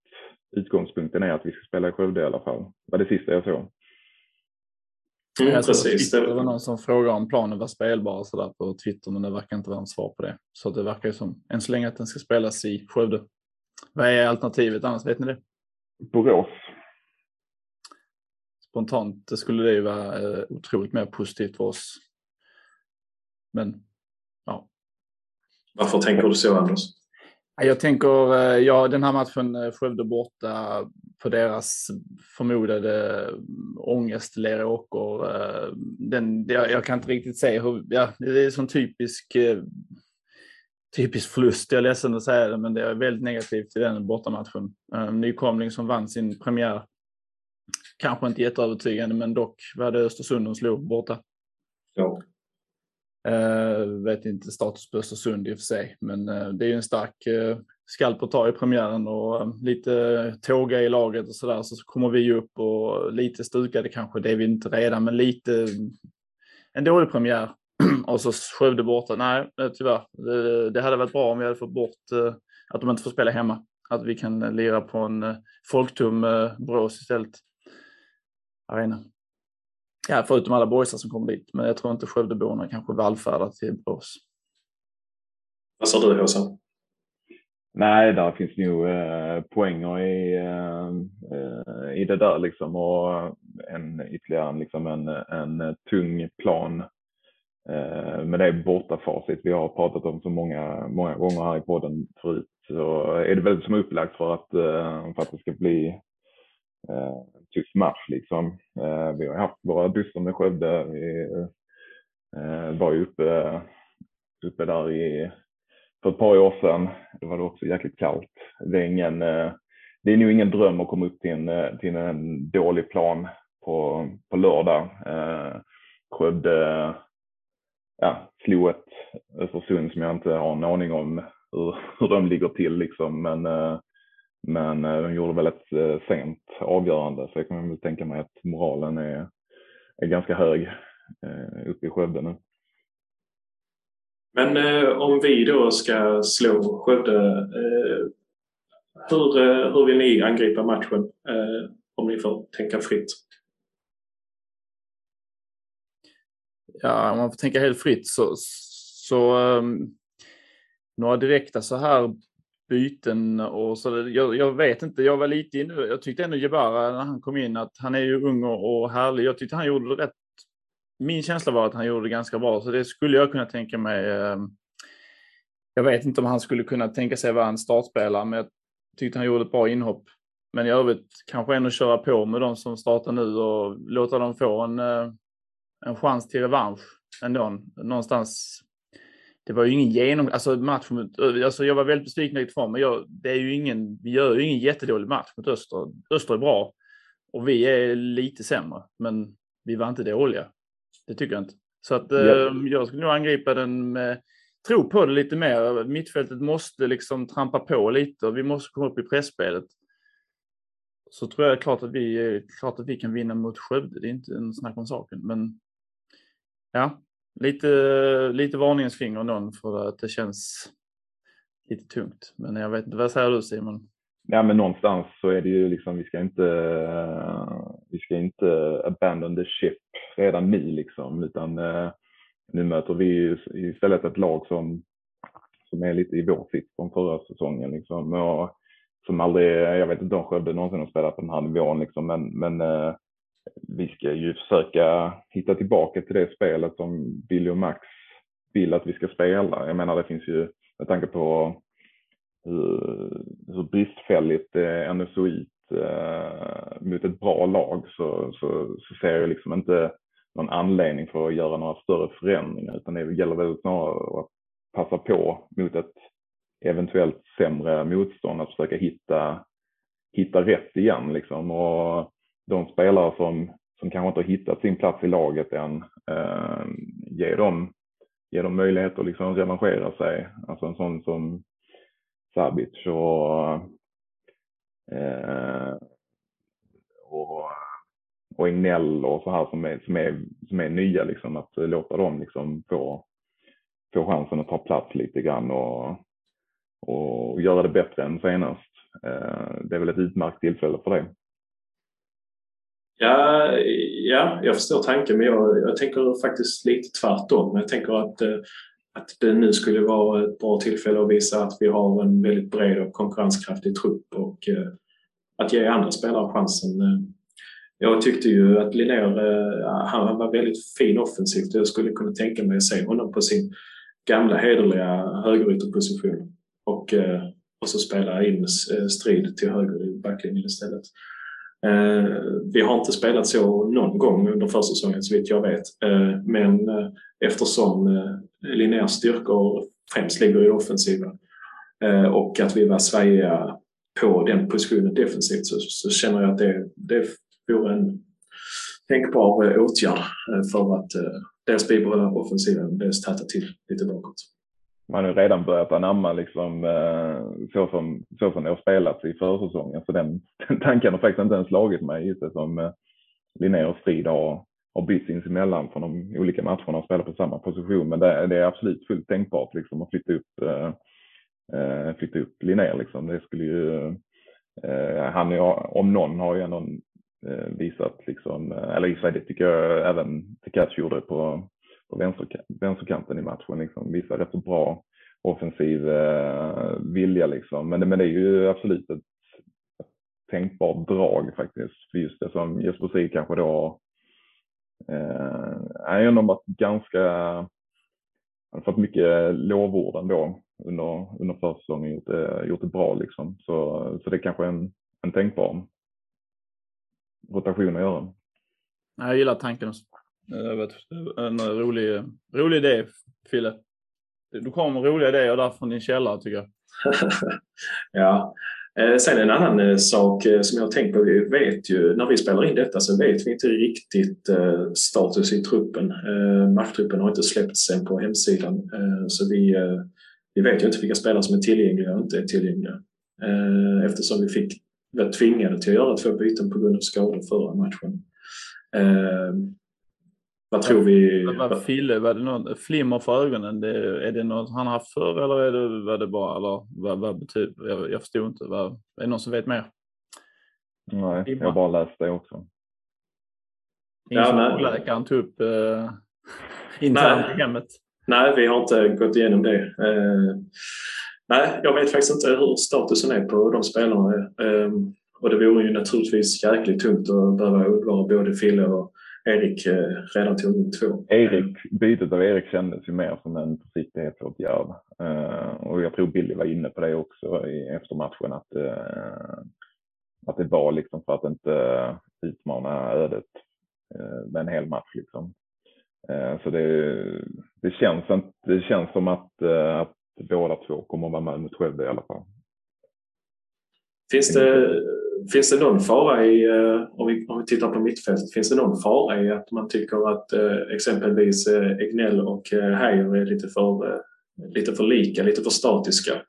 utgångspunkten är att vi ska spela i Skövde i alla fall. Det var det sista jag såg. Mm, jag precis. Det var någon som frågade om planen var spelbar och sådär på Twitter, men det verkar inte vara något svar på det. Så det verkar ju som, än så länge, att den ska spelas i Skövde. Vad är alternativet annars? Vet ni det? Borås. Spontant skulle det ju vara eh, otroligt mer positivt för oss. Men, ja. Varför tänker du så, Anders? Jag tänker, eh, ja, den här matchen, eh, Skövde borta, på deras förmodade eh, ångest, Leråker. Den, jag, jag, kan inte riktigt säga hur, ja, det är sån typisk, typisk förlust. Jag är ledsen att säga det, men det är väldigt negativt i den bortamatchen. Nykomling som vann sin premiär. Kanske inte jätteövertygande, men dock var det Östersund de slog borta. Ja. Uh, vet inte status på Östersund i och för sig, men uh, det är ju en stark eh, uh, skalp att ta i premiären och uh, lite tåga i laget och sådär. Så, så kommer vi upp och lite stukade kanske, det är vi inte redan, men lite en dålig premiär. och så Skövde borta. Nej, tyvärr. Det, det hade varit bra om vi hade fått bort att de inte får spela hemma. Att vi kan lira på en folktum Borås istället. Arena. Ja, förutom alla boysar som kommer dit. Men jag tror inte Skövdeborna kanske vallfärdar till Borås. Vad sa du Åsa? Nej, där finns nog eh, poänger i, eh, i det där liksom och en ytterligare liksom en, en tung plan eh, med det bortafacit vi har pratat om så många, många gånger här i podden förut så är det väl som upplagt för att, eh, för att det ska bli Eh, en tuff match liksom. Eh, vi har haft våra bussar med Skövde. Vi Eh, var ju uppe, uppe där i, för ett par år sedan. Det var det också jäkligt kallt. Det är, ingen, eh, det är nog ingen dröm att komma upp till en, eh, till en dålig plan på, på lördag. Eh, Skövde ja, slog ett Östersund som jag inte har en aning om hur, hur de ligger till liksom. Men, eh, men eh, de gjorde väl ett eh, sent avgörande så jag kan väl tänka mig att moralen är, är ganska hög uppe i Skövde nu. Men om vi då ska slå Skövde, hur, hur vill ni angripa matchen? om ni får tänka fritt. Ja, om man får tänka helt fritt så, så um, några direkta så här byten och så. Jag, jag, vet inte, jag var lite inne, jag tyckte ändå Jebara när han kom in att han är ju ung och, härlig. Jag tyckte han gjorde det rätt. Min känsla var att han gjorde det ganska bra, så det skulle jag kunna tänka mig. Ehm, jag vet inte om han skulle kunna tänka sig vara en startspelare, men jag tyckte han gjorde ett bra inhopp. Men i övrigt kanske ändå köra på med de som startar nu och låta dem få en, eh, en chans till revansch ändå. Någonstans. Det var ju ingen genom, alltså match mot, alltså jag var väldigt besviken utifrån, men jag, det är ju ingen, vi gör ju ingen jättedålig match mot Öster. Öster är bra och vi är lite sämre, men vi var inte dåliga. Det tycker jag inte. Så att ja. eh, jag skulle nog angripa den med, tro på det lite mer. Mittfältet måste liksom trampa på lite och vi måste komma upp i pressspelet. Så tror jag klart att vi, klart att vi kan vinna mot Skövde. Det är inte en snack om saken, men ja, lite, lite varningens finger någon för att det känns lite tungt. Men jag vet inte, vad säger du Simon? Ja, men någonstans så är det ju liksom, vi ska inte, vi ska inte abandon the ship redan nu liksom, utan eh, nu möter vi istället ett lag som, som är lite i vår sitt från förra säsongen liksom. Och som aldrig, jag vet inte om Skövde någonsin har spelat på den här nivån liksom, men, men eh, vi ska ju försöka hitta tillbaka till det spelet som Billy och Max vill att vi ska spela. Jag menar det finns ju, med tanke på hur, hur bristfälligt det ändå såg ut eh, mot ett bra lag så, så, så ser jag liksom inte någon anledning för att göra några större förändringar utan det gäller väl snarare att passa på mot ett eventuellt sämre motstånd att försöka hitta, hitta rätt igen liksom. Och de spelare som, som kanske inte har hittat sin plats i laget än, eh, ge, dem, ge dem möjlighet att liksom revanschera sig. Alltså en sån som Sabic och, eh, och, och Ignell och så här som är, som är, som är nya, liksom, att låta dem liksom få, få chansen att ta plats lite grann och, och göra det bättre än senast. Eh, det är väl ett utmärkt tillfälle för det. Ja, ja, jag förstår tanken men jag, jag tänker faktiskt lite tvärtom. Jag tänker att, eh, att det nu skulle vara ett bra tillfälle att visa att vi har en väldigt bred och konkurrenskraftig trupp och eh, att ge andra spelare chansen. Eh, jag tyckte ju att Linnér, han var väldigt fin offensivt. Jag skulle kunna tänka mig att se honom på sin gamla hederliga högerytterposition och, och så spela in strid till höger i backlinjen istället. Eh, vi har inte spelat så någon gång under försäsongen så vitt jag vet. Eh, men eh, eftersom Linnéas styrkor främst ligger i offensiven och att vi var svajiga på den positionen defensivt så, så känner jag att det, det vore en tänkbar åtgärd för att dels bibehålla offensiven, dels täta till lite bakåt man har redan börjat anamma liksom, eh, så, som, så som det har spelats i försäsongen. Så den, den tanken har faktiskt inte ens slagit mig just det som eh, Linné och Strid har, har bytt sinsemellan från de olika matcherna och spelar på samma position. Men det, det är absolut fullt tänkbart liksom, att flytta upp, eh, eh flytta upp Linné. Liksom. Det skulle ju, eh, han är, om någon har ju ändå visat, liksom, eller i sig det tycker jag även Tekac gjorde på, på vänster, vänsterkanten i matchen. Liksom. Visar rätt så bra offensiv eh, vilja liksom. Men, men det är ju absolut ett, tänkbart drag faktiskt. För just det som Jesper Sig kanske då eh, han har ändå varit ganska, han har fått mycket lovord ändå under, under försäsongen, gjort det, gjort det bra liksom. Så, så det är kanske en, en tänkbar rotation att göra. Jag gillar tanken också. En eh, rolig, rolig idé, Fille. Du kommer med roliga idéer där från din källare tycker jag. ja. Eh, sen en annan eh, sak som jag har tänkt på. Vi vet ju, när vi spelar in detta så vet vi inte riktigt status i truppen. Matchtruppen har inte släppts än på hemsidan. Så vi, vi vet ju inte vilka spelare som är tillgängliga och inte är tillgängliga. Eftersom vi fick, var tvingade till att göra två byten på grund av skador förra matchen. Vad tror vi? Vad Fille, var det något flimmer för ögonen? Det, är det något han har haft förr eller är det, var det bara, eller vad, vad betyder, jag, jag förstod inte. Vad, är det någon som vet mer? Nej, Flimmer. jag bara läst det också. Ingen ja, som läkaren tog upp uh, internt i hemmet? Nej, vi har inte gått igenom det. Uh, nej, jag vet faktiskt inte hur statusen är på de spelarna. Uh, och det vore ju naturligtvis jäkligt tungt att behöva undvara både Fille och Erik eh, redan tog in två. Erik, bytet av Erik kändes ju mer som en försiktighetsåtgärd. Eh, och jag tror Billy var inne på det också i, efter matchen att, eh, att det var liksom för att inte eh, utmana ödet med en hel match. Liksom. så det, det, känns, det känns som att, att båda två kommer att vara med mot Skövde i alla fall. Finns det Finns det någon fara i, eh, om vi, om vi tittar på mittfältet, finns det någon fara i att man tycker att eh, exempelvis eh, Egnell och Heijer är lite för, lite för lika, lite för statiska?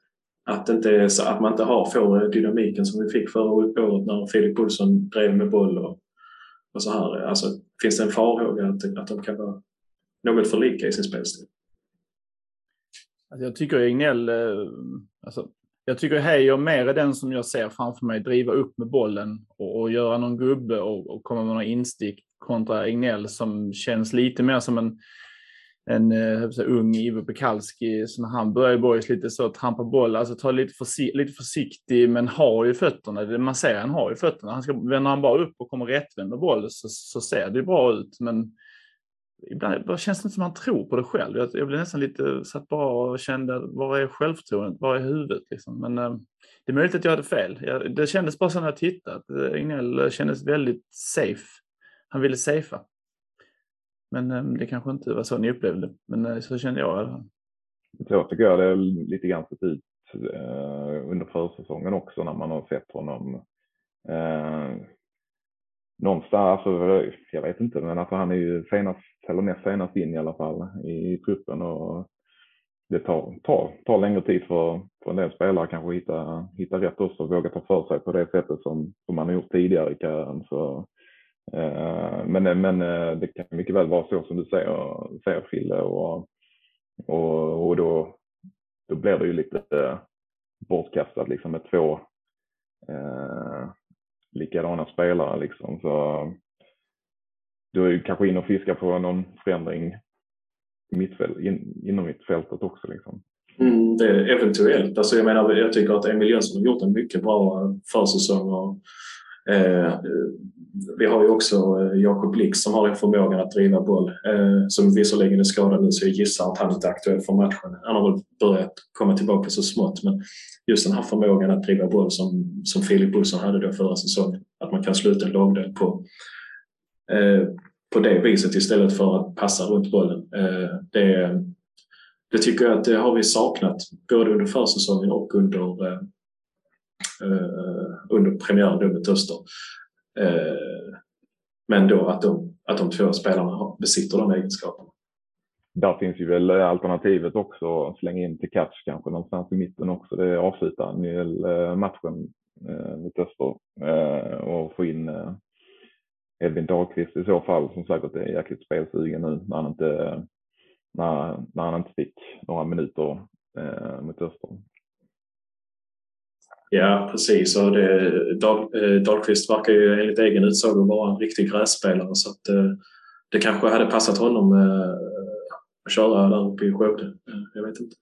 Att, inte att man inte har, får dynamiken som vi fick förra året när Filip Olsson drev med boll och, och så här. Alltså, finns det en farhåga att, att de kan vara något för lika i sin spelstil? Alltså jag tycker Egnell, alltså, jag tycker Heijer mer är den som jag ser framför mig driva upp med bollen och, och göra någon gubbe och, och komma med några instick kontra Egnell som känns lite mer som en, en äh, ung Ivo Pekalski. Så när han börjar i Borgs lite så trampa boll, alltså ta lite, försi lite försiktig men har ju fötterna. Man ser han har ju fötterna. Han ska, vänder han bara upp och kommer rättvänd med boll så, så ser det ju bra ut. Men ibland känns det inte som han tror på det själv. Jag, jag blev nästan lite satt bara och kände, var är självförtroendet? Var är huvudet? Liksom? Men eh, det är möjligt att jag hade fel. Jag, det kändes bara så när jag tittade att Egnell eh, kändes väldigt safe. Han ville safea. Men eh, det kanske inte var så ni upplevde det. Men eh, så kände jag. Så tycker jag det är lite grann sett eh, ut under försäsongen också när man har sett honom eh, någonstans, alltså, jag vet inte, men alltså han är ju senast, eller näst senast in i alla fall i truppen och det tar, tar, tar längre tid för, för en del spelare kanske att hitta, hitta rätt också och våga ta för sig på det sättet som, som man har gjort tidigare i karriären. Så, eh, men, men eh, det kan mycket väl vara så som du säger, säger Fille och, och, och då, då blir det ju lite eh, bortkastat liksom med två eh, likadana spelare liksom. Så du är ju kanske inne och fiskar på någon förändring mittfält, in, inom mittfältet också liksom. Mm, det är eventuellt. Alltså jag menar, jag tycker att Emil Jönsson har gjort en mycket bra försäsong. Och, Eh, vi har ju också eh, Jakob Blix som har en förmåga att driva boll. Eh, som visserligen är skadad nu så jag gissar att han inte är aktuell för matchen. Han har väl börjat komma tillbaka så smått men just den här förmågan att driva boll som, som Filip Olsson hade då förra säsongen. Att man kan sluta en lagdel på, eh, på det viset istället för att passa runt bollen. Eh, det, det tycker jag att det har vi saknat både under försäsongen och under, eh Eh, under premiären mot Öster. Eh, men då att de, att de två spelarna besitter de egenskaperna. Där finns ju väl eh, alternativet också att slänga in till catch kanske någonstans i mitten också. Det avslutar ju eh, matchen eh, mot Öster och få in Edvin Dahlqvist i så fall som säkert är jäkligt spelsugen nu när han inte, när, när han inte fick några minuter mot Öster. Ja, precis. Och det, Dahl, eh, Dahlqvist verkar ju enligt egen utsago vara en riktig grässpelare så att eh, det kanske hade passat honom eh, att köra där uppe i Skövde. Eh, jag vet inte.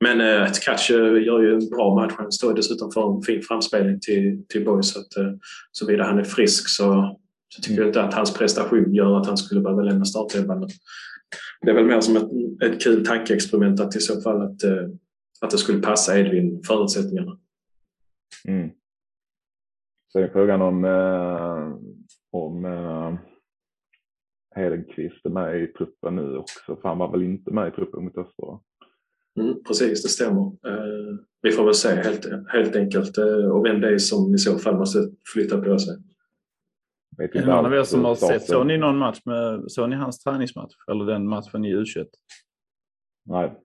Men eh, Tkach eh, gör ju en bra match. Han står dessutom för en fin framspelning till, till Boys. Så att, eh, såvida han är frisk så, så tycker jag inte att hans prestation gör att han skulle behöva lämna startelvan. Det är väl mer som ett, ett kul tankeexperiment att i så fall att, att det skulle passa Edvin förutsättningarna. Mm. Så är frågan om, eh, om eh, Hedenqvist är med i truppen nu också, för han var väl inte med i truppen mot Östra? Mm, precis, det stämmer. Eh, vi får väl se helt, helt enkelt eh, och vem det är som i så fall måste flytta på sig. Någon av er som har sett, såg ni någon match med, såg ni hans träningsmatch? Eller den matchen i U21? Nej.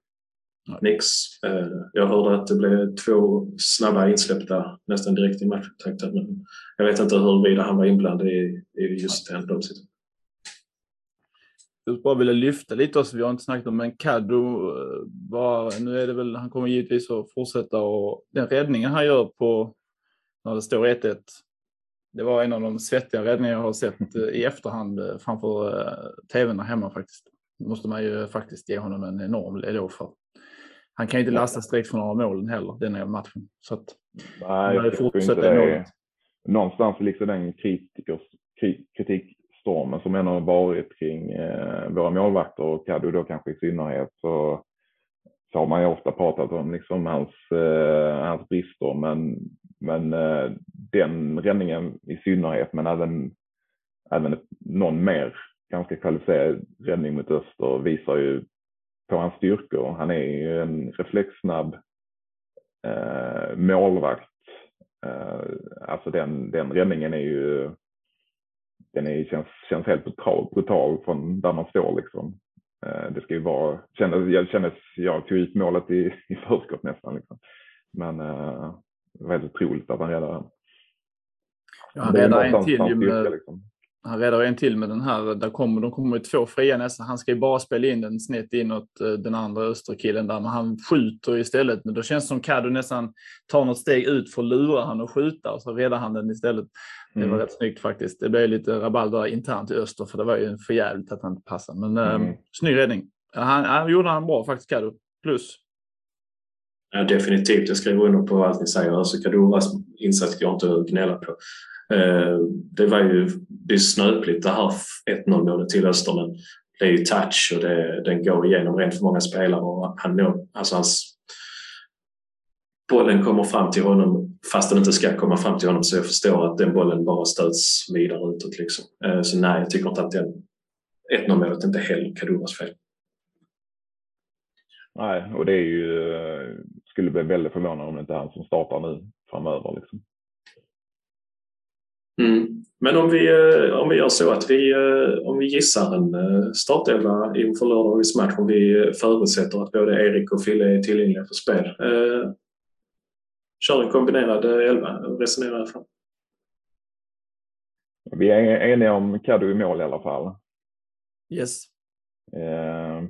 Nix. Eh, jag hörde att det blev två snabba insläppta nästan direkt i matchupptakten. Men jag vet inte huruvida han var inblandad i, i just den de jag bara ville lyfta lite också, vi har inte snackat om, men Caddo eh, var, nu är det väl, han kommer givetvis att fortsätta och den räddningen han gör på, när det står 1-1, det var en av de svettiga räddningar jag har sett eh, i efterhand framför tvn hemma faktiskt. Det måste man ju faktiskt ge honom en enorm eloge för. Han kan ju inte lastas direkt från några målen heller, den här matchen. Så att, Nej, jag tycker inte det. Enormt. Någonstans liksom den kritikers, kritik stormen som ändå har varit kring eh, våra målvakter och Kaddo då kanske i synnerhet så, så har man ju ofta pratat om liksom hans, eh, hans brister men, men eh, den räddningen i synnerhet men även, även någon mer ganska kvalificerad räddning mot Öster visar ju på hans styrkor. Han är ju en reflexsnabb eh, målvakt. Eh, alltså den, den räddningen är ju den är, känns, känns helt brutal, brutal från där man står liksom. Eh, det ska ju vara, kändes, jag, kändes, jag tog ut målet i, i förskott nästan liksom. Men uh, det var helt otroligt att han räddade den. Ja, han räddar en till ju med, liksom. Han räddar en till med den här, där kommer, de kommer ju två fria nästan. Han ska ju bara spela in den snett inåt eh, den andra österkillen där, men han skjuter istället. Men då känns det som Caddo nästan tar något steg ut för att lura han och skjuta och så räddar han den istället. Det var mm. rätt snyggt faktiskt. Det blev lite rabalder internt i öster för det var ju för jävligt att han inte passade. Men ehm, mm. eh, snygg räddning. Han, han gjorde han bra faktiskt, Kaddo. Plus. Ja, definitivt, jag skriver under på allt ni säger. Alltså Kaduras insats går inte att gnälla på. Eh, det var ju det är snöpligt det här 1-0 målet till Öster men det är ju touch och det, den går igenom rent för många spelare och han når, alltså hans bollen kommer fram till honom fast den inte ska komma fram till honom så jag förstår att den bollen bara stöts vidare utåt. Liksom. Eh, så nej, jag tycker inte att den 1-0 målet inte heller Kaduras fel. Nej, och det är ju, eh, skulle bli väldigt förvånad om det inte är han som startar nu framöver. Liksom. Mm. Men om vi, eh, om vi gör så att vi, om vi gissar en startelva inför lördagens match, om vi förutsätter att både Erik och Fille är tillgängliga för spel kör en kombinerad eh, elva och resonerar ifrån. Vi är eniga om Caddo i mål i alla fall. Yes. Eh,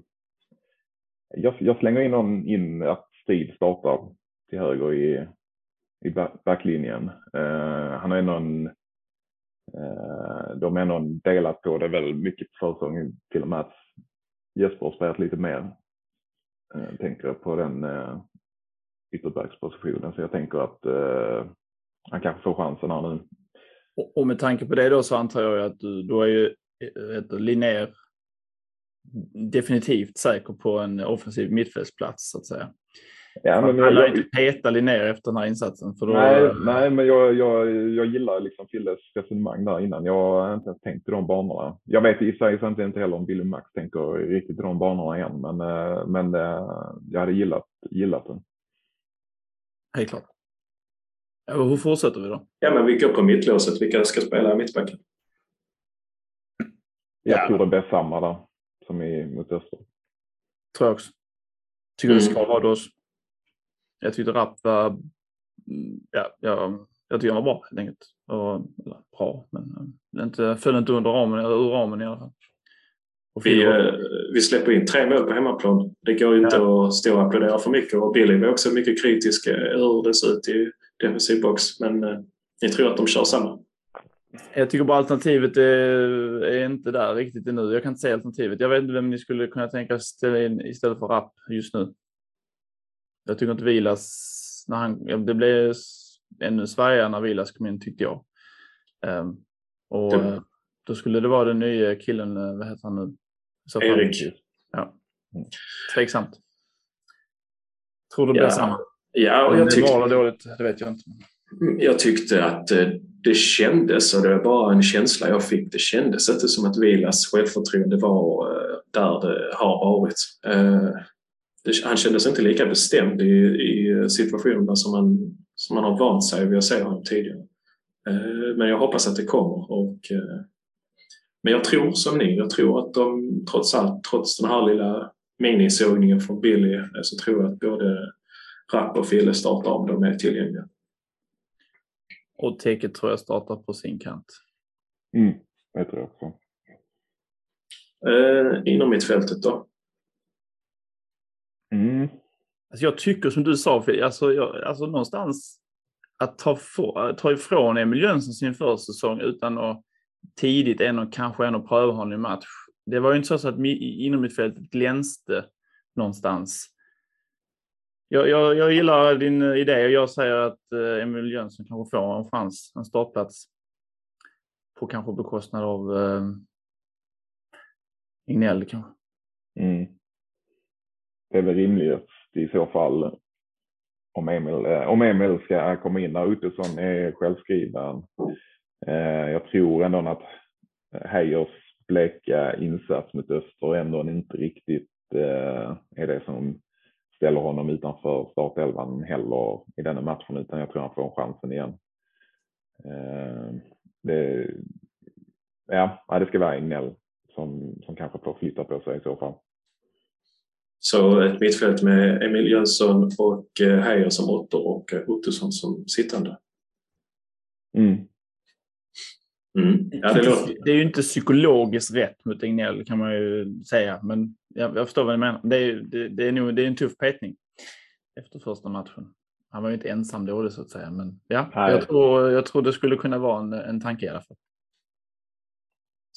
jag, jag, slänger in, någon, in att Strid startar till höger i, i backlinjen. Eh, han har någon eh, Eh, de är ändå delat på det väl mycket på försäsongen till och med att Jesper har spelat lite mer. Eh, tänker tänker på den eh, ytterbackspositionen. Så jag tänker att han kanske får chansen här nu. Och med tanke på det då så antar jag att du, då är ju Linnér definitivt säker på en offensiv mittfältsplats så att säga. Ja, men han lär inte peta Linnér efter den här insatsen. För då... nej, nej, men jag, jag, jag gillar liksom Filles resonemang där innan. Jag har inte ens tänkt i de banorna. Jag vet i sig inte heller om Billy Max tänker riktigt i de banorna igen, men, eh, men eh, jag hade gillat, gillat den. Helt klart. Ja, hur fortsätter vi då? Ja, men vi går på mittlåset. Vilka ska spela mittbacken? Jag ja. tror det blir samma där som i, mot Öster. Tror jag också. Tycker mm. det ska vara oss. Jag tyckte Rapp var... Mm, ja, jag, jag tycker han var bra helt enkelt. Och, eller, bra, men det inte, föll inte under ramen, eller ur ramen i alla fall. Vi, eh, vi släpper in tre mål på hemmaplan. Det går ju inte ja. att stå och applådera för mycket och Billy var också mycket kritisk hur det ser ut i defensiv box. Men eh, ni tror att de kör samma? Jag tycker bara alternativet är, är, inte där riktigt ännu. Jag kan inte säga alternativet. Jag vet inte vem ni skulle kunna tänka ställa in istället för Rapp just nu. Jag tycker inte Vilas, när han, det blev ännu svajigare när Vilas kom in tyckte jag. Um, och det. då skulle det vara den nya killen, eh, vad heter han nu? Så Erik. Ja. Tveksamt. Tror du det blir ja. samma? Ja, och jag tyckte... Det var dåligt, det vet jag inte. Jag tyckte att eh, det kändes, och det var bara en känsla jag fick, det kändes inte som att Vilas självförtroende var där det har varit. Eh, han kändes inte lika bestämd i, i situationerna som man, som man har vant sig vid att se honom tidigare. Men jag hoppas att det kommer. Och, men jag tror som ni, jag tror att de trots allt, trots den här lilla minisågningen från Billy, så tror jag att både Rapp och Fille startar om de är tillgängliga. Och Teke tror jag startar på sin kant. Mm, det tror jag också. Eh, inom mittfältet då? Mm. Alltså jag tycker som du sa, alltså, jag, alltså någonstans att ta, få, ta ifrån Emil Jönsson sin försäsong utan att tidigt ändå kanske ändå pröva honom i match. Det var ju inte så att inom mittfältet glänste någonstans. Jag, jag, jag gillar din idé och jag säger att eh, Emil Jönsson kanske får en chans, en startplats. På kanske bekostnad av eh, Ignell kanske. Mm. Det är väl rimligt i så fall om Emil, eh, om Emil ska komma in när Ottosson är självskriven. Eh, jag tror ändå att Heyers bleka insats mot Öster ändå inte riktigt eh, är det som ställer honom utanför startelvan heller i denna matchen utan jag tror han får chansen igen. Det, ja, det ska vara Egnell som, som kanske får flytta på sig i så fall. Så ett mittfält med Emil Jönsson och eh, Heijer som åttor och eh, Ottosson som sittande? Mm. Mm. Ja, det, låter... det, är ju inte psykologiskt rätt mot Egnell kan man ju säga, men jag, jag förstår vad du menar. Det är, det, det, är nog, det är en tuff petning efter första matchen. Han var ju inte ensam dålig så att säga, men ja, jag tror, jag tror det skulle kunna vara en, en tanke i alla fall.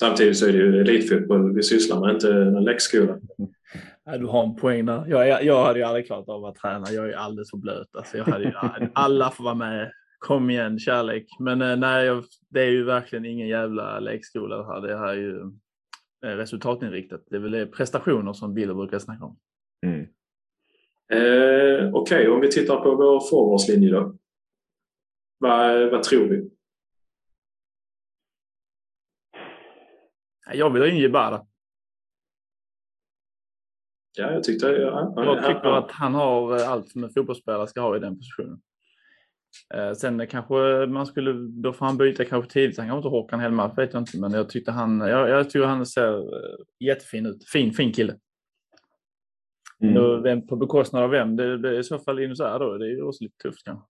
Samtidigt så är det ju elitfotboll vi sysslar med, inte en läxskola. Ja, du har en poäng där. Jag, jag hade ju aldrig klarat av att träna. Jag är alldeles för blöt. Alltså, jag hade ju, alla får vara med kom igen, kärlek. Men eh, nej, det är ju verkligen ingen jävla lekskola det här. Det här är ju eh, resultatinriktat. Det är väl prestationer som Bill brukar snacka om. Mm. Eh, Okej, okay. om vi tittar på vår forwardslinje då. Vad, vad tror vi? Jag vill ha in Jebara. Ja, jag tyckte... Ja, jag tycker att han har eh, allt som en fotbollsspelare ska ha i den positionen. Eh, sen kanske man skulle, då får han byta kanske tidigt. Han kanske inte Håkan Hellmark, vet jag inte. Men jag tyckte han, jag, jag tycker han ser eh, jättefin ut. Fin, fin kille. Mm. Vem, på bekostnad av vem? Det, det är i så fall Linus är då. Det är också lite tufft kanske.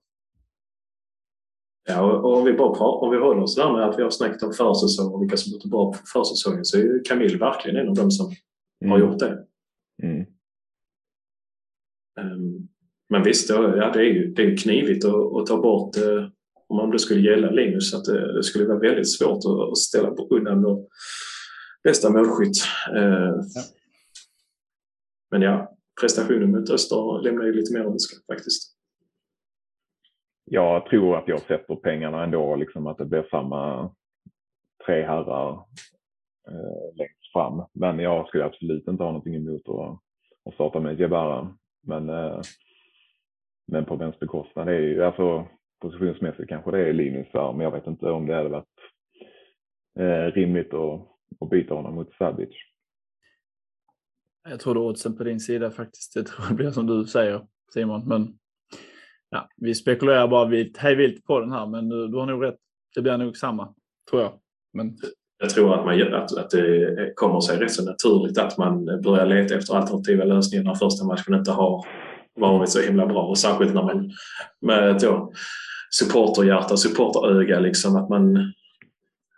Ja, och om vi, bara pratar, om vi håller oss där med att vi har snackat om försäsong och vilka som gått bra på försäsongen så är Camille verkligen en av dem som mm. har gjort det. Mm. Um, men visst, ja, det är ju det är knivigt att, att ta bort eh, om det skulle gälla Linus att det, det skulle vara väldigt svårt att, att ställa på undan vår bästa målskytt. Eh, ja. Men ja, prestationen mot Öster lämnar ju lite mer att önska faktiskt. Jag tror att jag sätter pengarna ändå, liksom att det blir samma tre herrar eh, längst fram. Men jag skulle absolut inte ha någonting emot att, att starta med Jebara. Men eh, men på vems bekostnad? Det är ju, alltså, positionsmässigt kanske det är Linus där, men jag vet inte om det hade varit eh, rimligt att, att byta honom mot Sabic. Jag tror det oddsen på din sida faktiskt. Jag tror det blir som du säger Simon, men ja, vi spekulerar bara vilt, hej vilt på den här, men du, du har nog rätt. Det blir nog samma, tror jag. Men... Jag tror att, man, att, att det kommer sig rätt så naturligt att man börjar leta efter alternativa lösningar när första matchen inte har varit så himla bra och särskilt när man med då, supporterhjärta, supporteröga liksom att man,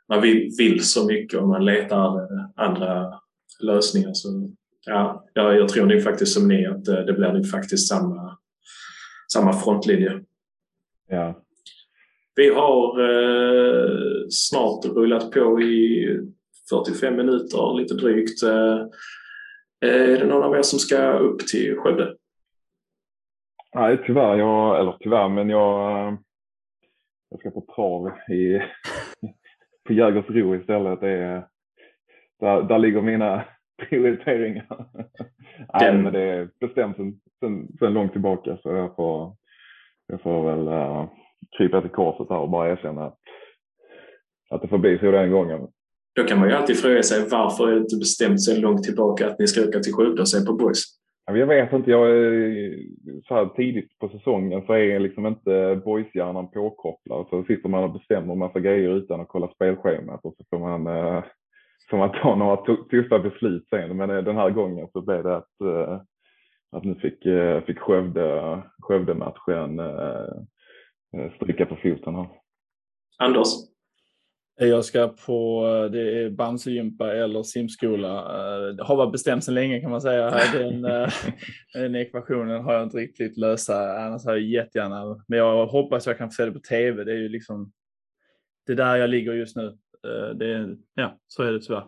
man vill, vill så mycket och man letar andra lösningar. Så, ja, jag, tror nog faktiskt som ni att det blir nog faktiskt samma, samma frontlinje. Ja. Vi har eh, snart rullat på i 45 minuter, lite drygt. Eh, är det någon av er som ska upp till Skövde? Nej, tyvärr. Jag, eller tyvärr, men jag, jag ska på trav i, på Jägersro istället. Det är, där, där ligger mina prioriteringar. Nej, men det är bestämt sen, sen långt tillbaka så jag får, jag får väl uh, krypa till korset här och bara erkänna att att det får bli så den gången. Då kan man ju alltid fråga sig varför är det inte bestämt så långt tillbaka att ni ska åka till Skövde och se på boys? Jag vet inte, jag, så här tidigt på säsongen så är liksom inte boyshjärnan påkopplad. Så sitter man och bestämmer massa grejer utan att kolla spelschemat och så får man, eh, får man ta några tuffa beslut sen. Men eh, den här gången så blev det att, eh, att nu fick, fick Skövde, Skövde-matchen stryka på foten här. Anders? Jag ska på det är Bamsegympa eller simskola. Det har varit bestämt sedan länge kan man säga. Den, den ekvationen har jag inte riktigt lösa. Annars har jag jättegärna. Men jag hoppas jag kan få se det på tv. Det är ju liksom det där jag ligger just nu. Det är, ja, så är det tyvärr.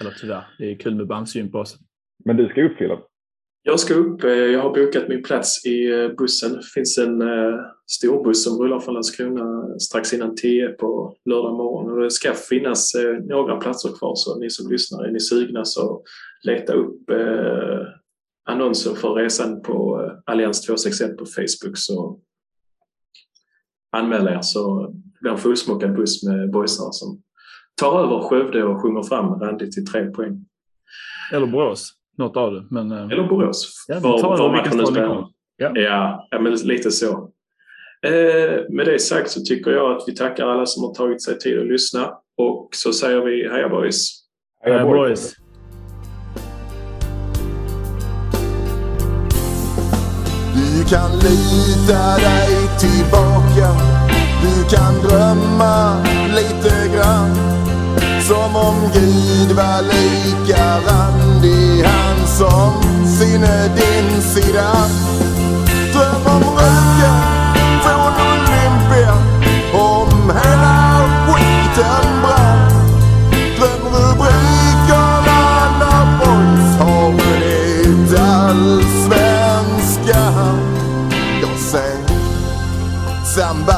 Eller tyvärr, det är kul med Bamsegympa också. Men du ska upp Filip? Jag ska upp. Eh, jag har bokat min plats i eh, bussen. Det finns en eh, storbuss som rullar från Landskrona strax innan 10 på lördag morgon. Och det ska finnas några platser kvar så ni som lyssnar, är ni sugna så leta upp annonser för resan på Allians 261 på Facebook så anmäl er så det blir en fullsmockad buss med boysar som tar över Skövde och sjunger fram randigt till tre poäng. Eller Borås. Något av det. Men, eh, Eller Borås. Ja, var, var matchen nu spelar. Ja. Ja, ja, men lite så. Eh, med det sagt så tycker jag att vi tackar alla som har tagit sig tid att lyssna. Och så säger vi heja boys! Heja boys! Du kan lita dig tillbaka. Du kan drömma lite grann. Som om Gud var lika randig han som sinne din sida. Dröm om röken från Olympia, om hela skiten brann. Dröm rubrikerna när boys har vunnit allsvenskan. Jag ser sambalek